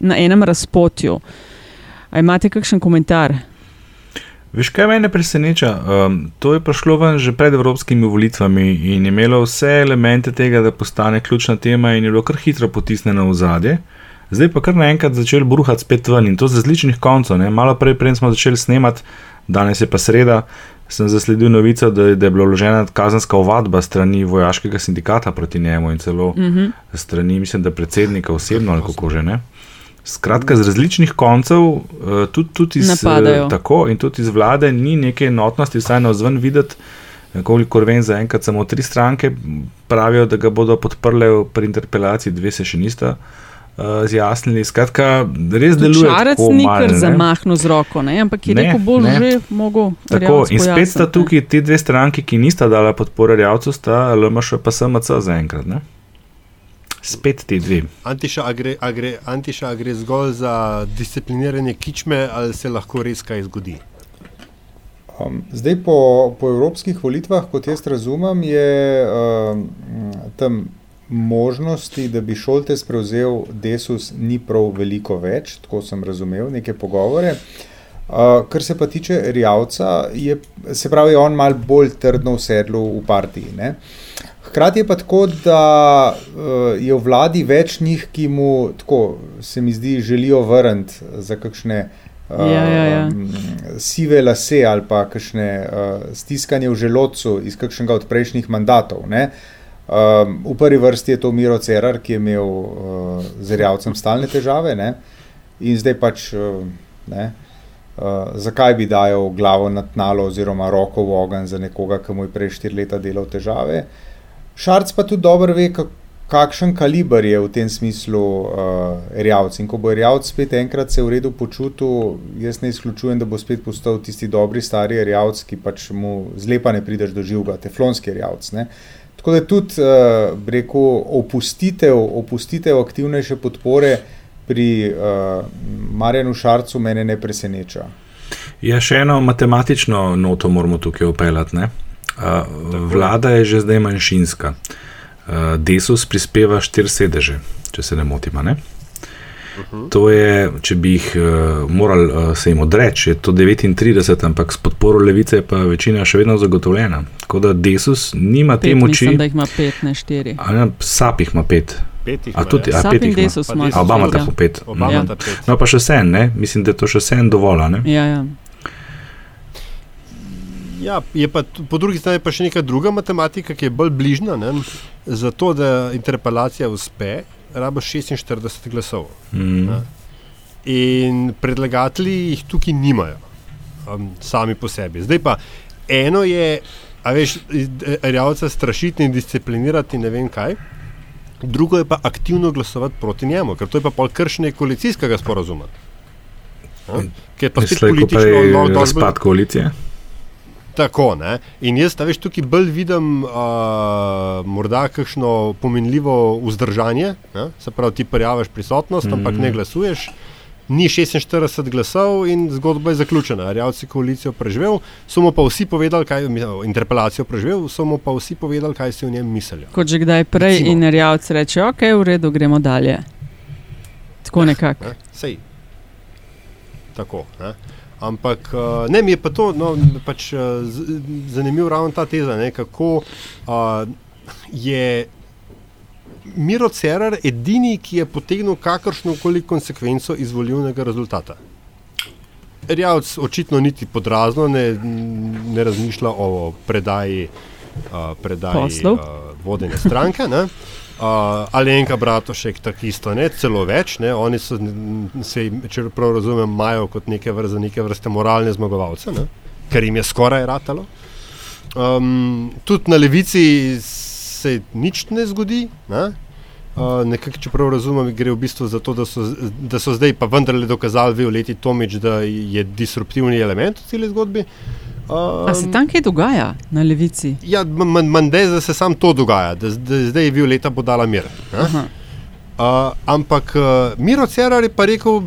Speaker 1: na enem razpotju. A imate kakšen komentar?
Speaker 3: Veš, kaj me preseneča? Um, to je prišlo ven že pred evropskimi volitvami in je imelo vse elemente tega, da postane ključna tema, in je bilo kar hitro potisnjeno v zadje. Zdaj pa kar naenkrat začeli bruhati spet ven in to z različnih koncev. Ne? Malo prej, prej smo začeli snemati, danes je pa sreda, sem zasledil novico, da, da je bila vložena kazenska ovadba strani vojaškega sindikata proti njemu in celo uh -huh. strani, mislim, da predsednika osebno ali kako že ne. Skratka, z različnih koncev, eh, tudi, tudi iz,
Speaker 1: Napadajo.
Speaker 3: tako, in tudi iz vlade, ni neke enotnosti, vsaj na vzven videti. Kolikor vem, zaenkrat samo tri stranke pravijo, da ga bodo podprle pri interpelaciji, dve se še nista uh, zjasnili. Skratka, res deluje. Tako
Speaker 1: ni kar zamahnil z roko, ne? ampak je
Speaker 3: Ne,
Speaker 1: rekel, bolj
Speaker 3: ne.
Speaker 1: že mogel.
Speaker 3: Tako, in spet sta tukaj ti dve stranki, ki nista dala podpore Rjavcu, sta LMŠ pa SMC zaenkrat. ne. Spet ti dve.
Speaker 2: Antiša, a gre, a gre, Antiša, a gre zgolj za discipliniranje kičme, ali se lahko res kaj zgodi?
Speaker 4: Um, zdaj, po, po evropskih volitvah, kot jaz razumem, je um, tam možnosti, da bi Šoltes prevzel Desus, ni prav veliko več, tako sem razumel neke pogovore. Uh, kar se pa tiče Rjavca, je, se pravi, on mal bolj trdno v sedlu v partiji. Ne? Hkrati je pa tako, da uh, je v vladi več njih, ki mu, tako se mi zdi, želijo vrniti za kakšne uh,
Speaker 1: Ja, ja, ja.
Speaker 4: um, sive lase ali pa kakšne uh, stiskanje v želodcu iz kakšnega od prejšnjih mandatov. Ne? Um, v prvi vrsti je to Miro Cerar, ki je imel uh, z Rjavcem stalne težave ne? in zdaj pač uh, ne. Uh, zakaj bi dajal glavo na tnalo oziroma roko v ogenj za nekoga, ki mu je prej štiri leta delal težave? Šarc pa tudi dobro ve, kak, kakšen kaliber je v tem smislu uh, Rjavc. In ko bo Rjavc spet enkrat se v redu počutil, jaz ne izključujem, da bo spet postal tisti dobri stari Rjavc, ki pač mu zlepa ne prideš do živega, teflonski Rjavc. Ne? Tako da tudi, uh, rekel, opustitev, opustitev aktivnejše podpore pri uh, Marjanu Šarcu mene ne preseneča.
Speaker 3: Ja, še eno matematično noto moramo tukaj upeljati. Vlada je že zdaj manjšinska. Uh, Desus prispeva štiri sedeže, če se ne motim. a Ne? To je, če bi jih uh, morali uh, se jim odreči, je to 39, ampak s podporo levice je pa večina še vedno zagotovljena. Tako da Desus nima te
Speaker 1: Pet,
Speaker 3: moči.
Speaker 1: Mislim, da jih ima pet, ne štiri.
Speaker 3: A ne, Sap jih ima pet. A tudi,
Speaker 2: ja.
Speaker 3: a
Speaker 1: Sap
Speaker 3: pet jih ima. Obama
Speaker 1: Ja.
Speaker 3: tako pet.
Speaker 2: Obama
Speaker 1: Ja.
Speaker 2: ta pet.
Speaker 3: No, pa še sen, ne? mislim, da je to še sen dovolj. a Ne?
Speaker 1: Ja, ja.
Speaker 2: Ja, je pa po drugi strani pa še neka druga matematika, ki je bolj bližna. Ne? Zato, da interpelacija uspe, rabiš 46 glasov.
Speaker 3: Mm.
Speaker 2: Ja. In predlagatelji jih tukaj nimajo, um, sami po sebi. Zdaj pa eno je, a veš, rjavca strašiti in disciplinirati, ne vem kaj. Drugo je pa aktivno glasovati proti njemu, ker to je pa pol kršenje koalicijskega sporazuma. Ja? Ker pa spet politično no, bolj-
Speaker 3: razpad koalicije.
Speaker 2: Tako, ne? In jaz, veš, tukaj bolj vidim uh, morda kakšno pomenljivo vzdržanje, ne? se pravi, ti prijavljaš prisotnost, mm. ampak ne glasuješ. Ni 46 glasov in zgodba je zaključena. Rjavci koalicijo preživel, so mu pa vsi povedali, kaj je interpelacijo preživel, so mu pa vsi povedali, kaj si o njem mislijo.
Speaker 1: Kot že kdaj prej,
Speaker 2: Recimo.
Speaker 1: in rjavc reče, ok, v redu, gremo dalje. Tako nekako.
Speaker 2: Ne? Sej. Tako. Ne? Ampak uh, ne, mi je pa to no, pač, uh, z- zanimivo ravno ta teza, ne, kako uh, je Miro Cerar edini, ki je potegnil kakršno koli konsekvenco iz volilnega rezultata. Rjavc očitno niti podrazno ne, ne razmišlja o predaji, uh, predaji
Speaker 1: Poslov.
Speaker 2: uh, vodenja stranke. Ne? Uh, Alenka Bratošek, tako isto, ne, celo več. Ne, oni so, se, če prav razumem, imajo kot neke vrste, neke vrste moralne zmagovalce, ne, kar jim je skoraj ratalo. Um, tudi na levici se nič ne zgodi. Ne. Uh, nekako, če prav razumem, gre v bistvu za to, da so, da so zdaj pa vendarle dokazali Violeti Tomič, da je disruptivni element v celi zgodbi. Um,
Speaker 1: A se tam kaj dogaja na levici?
Speaker 2: Ja, manj da se sam to dogaja, da, da zdaj Violeta bo dala mir. ne.
Speaker 1: Aha.
Speaker 2: Uh, ampak uh, Miro Cerar je pa rekel,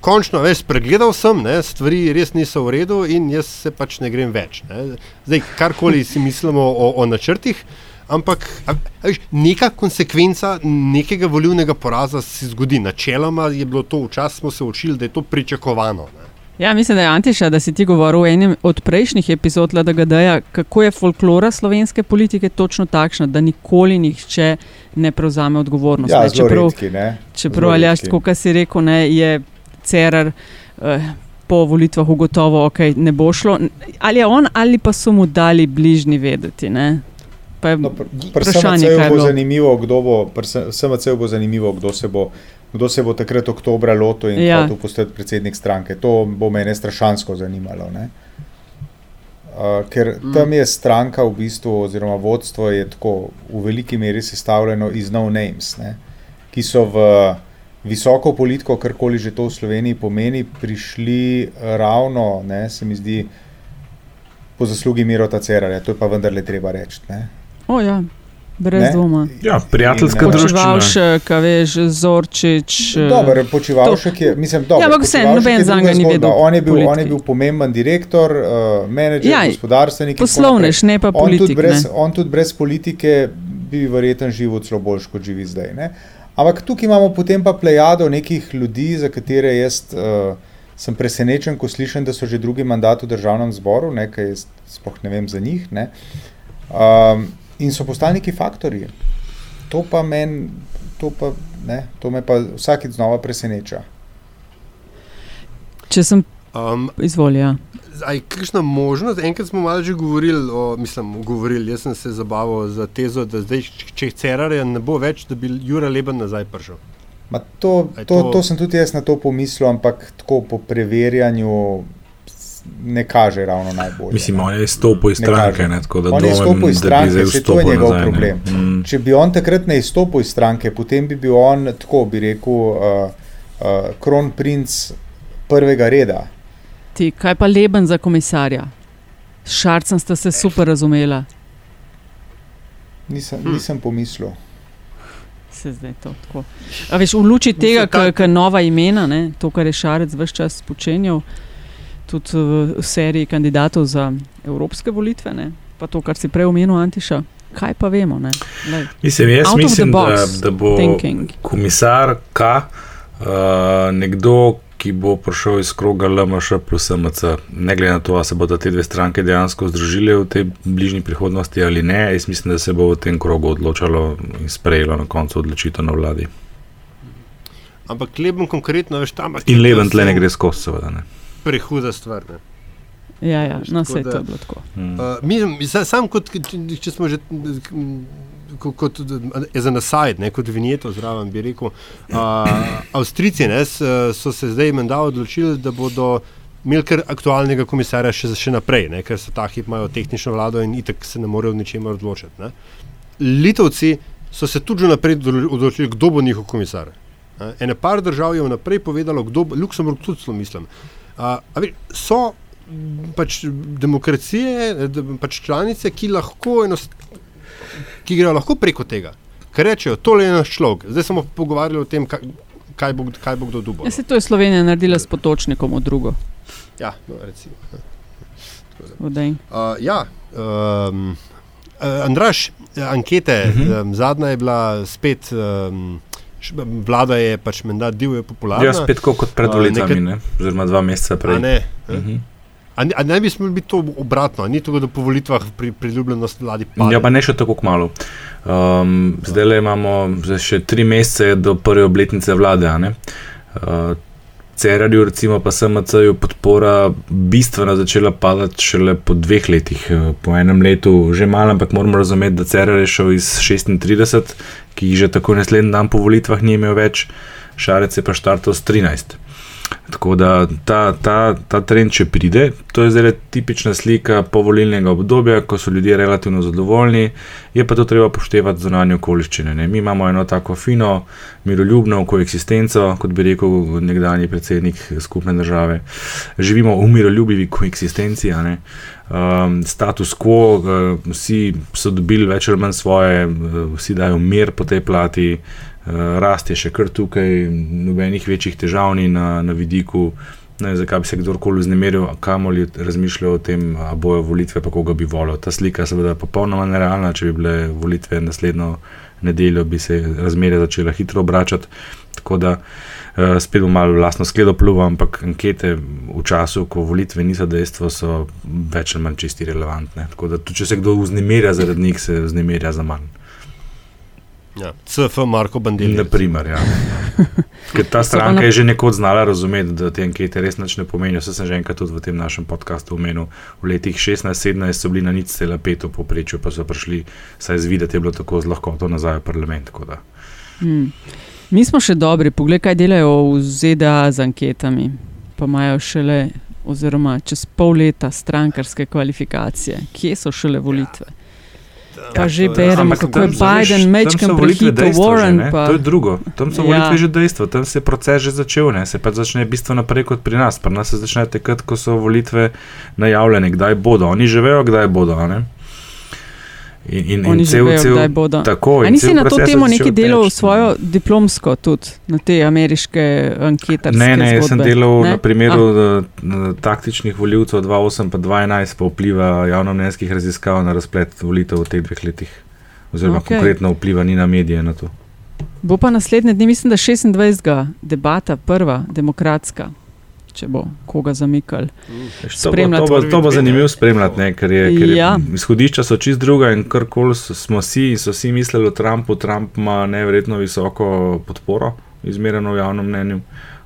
Speaker 2: končno, veš, pregledal sem, ne, stvari res niso v redu in jaz se pač ne grem več. Ne. Zdaj, karkoli si mislimo o, o načrtih, ampak a, a veš, neka konsekvenca nekega volivnega poraza se zgodi. Načeloma je bilo to, včasih smo se učili, da je to pričakovano. Ne.
Speaker 1: Ja, mislim, da je Antiša, da si ti govoril v enem od prejšnjih epizod LDGD-ja, kako je folklora slovenske politike točno takšna, da nikoli nihče ne prevzame odgovornosti.
Speaker 4: Ja,
Speaker 1: Ne, čeprav
Speaker 4: redki, ne.
Speaker 1: čeprav Aljaš, kot si rekel, ne, je Cerar eh, po volitvah ugotovil, okay, ne bo šlo. Ali je on ali pa so mu dali bližnji vedeti. Ne? Pa je
Speaker 4: No, pr- Pri
Speaker 1: vprašanje,
Speaker 4: SMC-ju
Speaker 1: kaj je
Speaker 4: bo
Speaker 1: bilo.
Speaker 4: zanimivo, kdo bo, pri SMC-ju bo zanimivo, kdo se bo, kdo se bo takrat oktobra lotil in
Speaker 1: Ja.
Speaker 4: hotel postati predsednik stranke. To bo mene strašansko zanimalo. Ne? Uh, ker
Speaker 2: Mm.
Speaker 4: tam je stranka v bistvu, oziroma vodstvo je tako v veliki meri sestavljeno iz no names, ne? ki so v visoko politiko, karkoli že to v Sloveniji pomeni, prišli ravno, ne, se mi zdi, po zaslugi Mirota Cerarja. To je pa vendarle treba reči. ne.
Speaker 1: O, ja, brez
Speaker 4: Ne?
Speaker 1: dvoma.
Speaker 3: Ja, prijateljska
Speaker 4: In, eh,
Speaker 3: družščina.
Speaker 1: Počevalšek, a veš, Zorčič. eh,
Speaker 4: Dober, počivalšek je, mislim, dober,
Speaker 1: Ja, ampak
Speaker 4: Počivalšek
Speaker 1: noben
Speaker 4: je
Speaker 1: zanj
Speaker 4: druga
Speaker 1: ga ni vedel
Speaker 4: On je bil, on je
Speaker 1: politiki.
Speaker 4: bil pomemben direktor, uh, menedžer,
Speaker 1: Ja,
Speaker 4: gospodarstvenik.
Speaker 1: poslovnež, ne pa
Speaker 4: on tudi,
Speaker 1: politik,
Speaker 4: brez,
Speaker 1: ne.
Speaker 4: on tudi brez politike bi verjetno živel celo boljš, kot živi zdaj. Ne? Ampak tukaj imamo potem pa plejado nekih ljudi, za katere jaz uh, sem presenečen, ko slišim, da so že drugi mandat v državnem zboru, nekaj jaz sploh ne vem za njih. Ne? Um, in so postali neki faktori. To pa meni, to, pa, ne, to me pa vsakeč znova preseneča.
Speaker 1: Če sem
Speaker 2: Um,
Speaker 1: izvolil.
Speaker 2: Aj, kakšna možnost? Enkrat smo malo že govorili, o, mislim, govorili, jaz sem se zabaval za tezo, da zdaj, če Cerarja ne bo več, da bi Jura Leben nazaj prišel.
Speaker 4: Ma to,
Speaker 2: je
Speaker 4: to,
Speaker 2: to-
Speaker 4: to sem tudi jaz na to pomislil, ampak tako po preverjanju ne kaže ravno najbolje.
Speaker 3: Mislim,
Speaker 4: ne.
Speaker 3: on je izstopil iz
Speaker 4: Ne
Speaker 3: stranke,
Speaker 4: kaže.
Speaker 3: ne, tako da
Speaker 4: On je izstopil iz
Speaker 3: da bi
Speaker 4: stranke, se to je njegov
Speaker 3: nazaj, ne.
Speaker 4: problem.
Speaker 3: Mm.
Speaker 4: Če bi on takrat ne izstopil iz stranke, potem bi bil on, tako bi rekel, uh, uh, kronprinc prvega reda.
Speaker 1: Ti, kaj pa leben za komisarja? S Šarcem sta se super razumela.
Speaker 4: Nisem,
Speaker 2: Hm.
Speaker 4: nisem pomislil.
Speaker 1: Se zdaj to tako. A veš, v luči tega, kar nova imena, ne, to, kar je Šarec vse čas počenjal, tudi v seriji kandidatov za evropske volitve, ne, pa to, kar si prej omenil, Antiša, kaj pa vemo.
Speaker 3: Mislim, jaz
Speaker 1: Out
Speaker 3: mislim, da,
Speaker 1: box
Speaker 3: da bo
Speaker 1: thinking.
Speaker 3: komisar K, uh, nekdo, ki bo prišel iz kroga LMŠ plus MC, ne glede na to, ali se bodo te dve stranke dejansko združile v tej bližnji prihodnosti ali ne. Jaz mislim, da se bo v tem krogu odločalo in sprejelo na koncu odločitev na vladi.
Speaker 2: Ampak Leben konkretno, veš, tam
Speaker 3: In Leven tle ne gre skozi, seveda. Ne.
Speaker 2: Prehuda stvar. Ne.
Speaker 1: Ja, ja, no, vse
Speaker 2: da-
Speaker 1: to je bilo tako.
Speaker 3: Mm.
Speaker 2: Uh, mi, sa- sam kot, če, če smo že kot, kot za nasaj, ne kot vinjeto zraven, bi rekel. Uh, Avstrijci ne, so se zdaj menda odločili, da bodo imeli kar aktualnega komisarja še, še naprej, ne, ker so ta hip imajo tehnično vlado in itak se ne morejo ničemer odločiti. Ne. Litovci so se tudi že naprej odlo- odločili, kdo bo njihov komisar. Ne. Ene par držav je vnaprej povedalo, kdo bo, Luksemburg tudi mislim. Uh, a veš, so pač demokracije, pač članice, ki lahko enostavno ki grejo lahko preko tega. Ker rečejo, tole je naš človek, zdaj smo pogovarjali o tem, kaj, kaj, bo, kaj bo kdo dubo.
Speaker 1: Ja, se to je Slovenija naredila s potočnikom v drugo.
Speaker 2: Ja, no, recimo. Uh, ja, um, uh, Andraš, eh, ankete, uh. -huh. um, zadnja je bila spet, um, vlada je pač menda divje popularna.
Speaker 3: Ja, spet kot pred
Speaker 2: A,
Speaker 3: volitvami,
Speaker 2: nekaj-
Speaker 3: ne? oziroma dva meseca
Speaker 2: A
Speaker 3: prej.
Speaker 2: ne, uh
Speaker 3: Mhm.
Speaker 2: a, ne- a ne bi smelo biti to obratno, a ni tako, da po volitvah pri, priljubljenost vladi pada.
Speaker 3: Ja, pa ne še tako kmalo. Um, zdaj le imamo zdaj še tri mesece do prve obletnice vlade. a. Uh, Cerarju, recimo pa SMC-ju podpora bistveno začela padati šele po dveh letih. Eh, Po enem letu že malo, ampak moramo razumeti, da Cerar je šel iz 36, ki jih že tako naslednji dan po volitvah ni imel več, Šarec je pa štartal s 13. Tako da ta, ta, ta trend, če pride, to je zdaj tipična slika povolilnega obdobja, ko so ljudje relativno zadovoljni, je pa to treba poštevati zunanje okoliščine. Ne? Mi imamo eno tako fino, miroljubno koeksistenco, kot bi rekel nekdanji predsednik skupne države. Živimo v miroljubivi koeksistenci. ne. Um, status quo, uh, vsi so dobili več ali manj svoje, uh, vsi dajo mir po tej plati, rast je še kar tukaj, nobenih večjih težav ni na, na vidiku. Ne, zakaj bi se kdorkoli vznemiril, kamoli razmišljal o tem, ali bojo volitve, pa koga bi volil. Ta slika seveda je popolnoma nerealna. Če bi bile volitve naslednjo nedeljo, bi se razmerje začela hitro obračati. Tako da uh, spet bom malo vlastno skledo pluval, ampak ankete v času, ko volitve niso dejstvo, so več ali manj čisti relevantne. Tako da tudi, če se kdo vznemirja zaradi njih, se vznemirja za manj.
Speaker 2: Ja. CF Marko Bandeli.
Speaker 3: Naprimer, ja. [LAUGHS] Ker ta stranka je že nekoč znala razumeti, da te ankete res nič ne pomenijo. Vse sem že enkrat tudi v tem našem podkastu omenil. V letih 16-17 so bili na nič cela pet v poprečju, pa so prišli, saj zvideti je bilo tako z lahkoto nazaj v parlament. tako da.
Speaker 1: Hmm. Mi smo še dobri, poglej, kaj delajo v ZDA z anketami. Pa imajo šele, oziroma čez pol leta, strankarske kvalifikacije. Kje so šele volitve? Pa že beremo,
Speaker 3: Ampak
Speaker 1: kako je Biden mečkam
Speaker 3: dejstvo že,
Speaker 1: Warren. Pa,
Speaker 3: To je drugo. Tam so
Speaker 1: Ja.
Speaker 3: volitve že dejstvo, tam se je proces že začel, ne? se pa začne bistveno prej kot pri nas. Pri nas se začne takrat, ko so volitve najavljene, kdaj bodo. Oni že vejo, kdaj bodo. ne. In, in,
Speaker 1: Oni
Speaker 3: in cel,
Speaker 1: vejo,
Speaker 3: cel,
Speaker 1: kdaj bodo.
Speaker 3: Tako, in
Speaker 1: nisi na to temo nekaj delal
Speaker 3: teči.
Speaker 1: svojo diplomsko, tudi na te ameriške anketarske
Speaker 3: Ne, ne, jaz sem delal
Speaker 1: Ne?
Speaker 3: na primeru
Speaker 1: Ah,
Speaker 3: taktičnih voljivcev 2008 in 2011, pa vpliva javnomnenjskih raziskav na razplet volitev v teh dveh letih. Oziroma, okay. konkretno vpliva ni na medije na to.
Speaker 1: Bo pa naslednje dni, mislim, da 26. debata, prva, demokratska, če bo koga zamikal.
Speaker 3: Veš, To bo, to bo, to bo zanimivo spremljati, ne, ker, je, ker je,
Speaker 1: Ja.
Speaker 3: izhodišča so čist druga in karkoli s- smo si in so vsi mislili o Trumpu, Trump ima neverjetno visoko podporo, izmereno v javnem mnenju.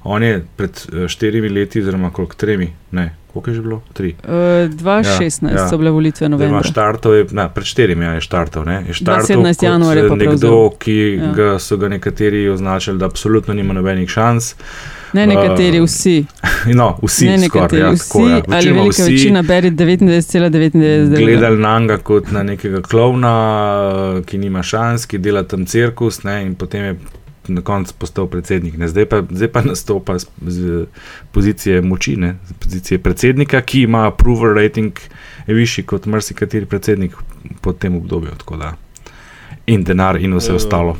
Speaker 3: On je pred eh, štirimi leti, oziroma koliko tremi, ne, koliko je že bilo? Tri.
Speaker 1: Uh, 2016
Speaker 3: Ja,
Speaker 1: ja, so bile volitve novembra.
Speaker 3: štartov, je, na, pred štirimi ja, je štartov. Ne, je štartov
Speaker 1: 17.
Speaker 3: kot,
Speaker 1: januarja
Speaker 3: eh,
Speaker 1: pa
Speaker 3: nekdo, ki
Speaker 1: Ja.
Speaker 3: ga so ga nekateri označili, da absolutno nima nobenih šans.
Speaker 1: Ne nekateri, vsi.
Speaker 3: No, vsi,
Speaker 1: ne
Speaker 3: skoraj,
Speaker 1: nekateri,
Speaker 3: ja,
Speaker 1: vsi,
Speaker 3: tako, ja.
Speaker 1: ali
Speaker 3: Večinoma
Speaker 1: velika
Speaker 3: vsi
Speaker 1: večina beri 99,99.
Speaker 3: gledali na njega kot na nekega klovna, ki nima šans, ki dela tam cirkus, ne, in potem je na koncu postal predsednik. Ne. Zdaj, pa, zdaj pa nastopa z, z pozicije moči, ne, z pozicije predsednika, ki ima approval rating višji kot marsikateri predsednik po tem obdobju. tako da. In denar, in vse ostalo.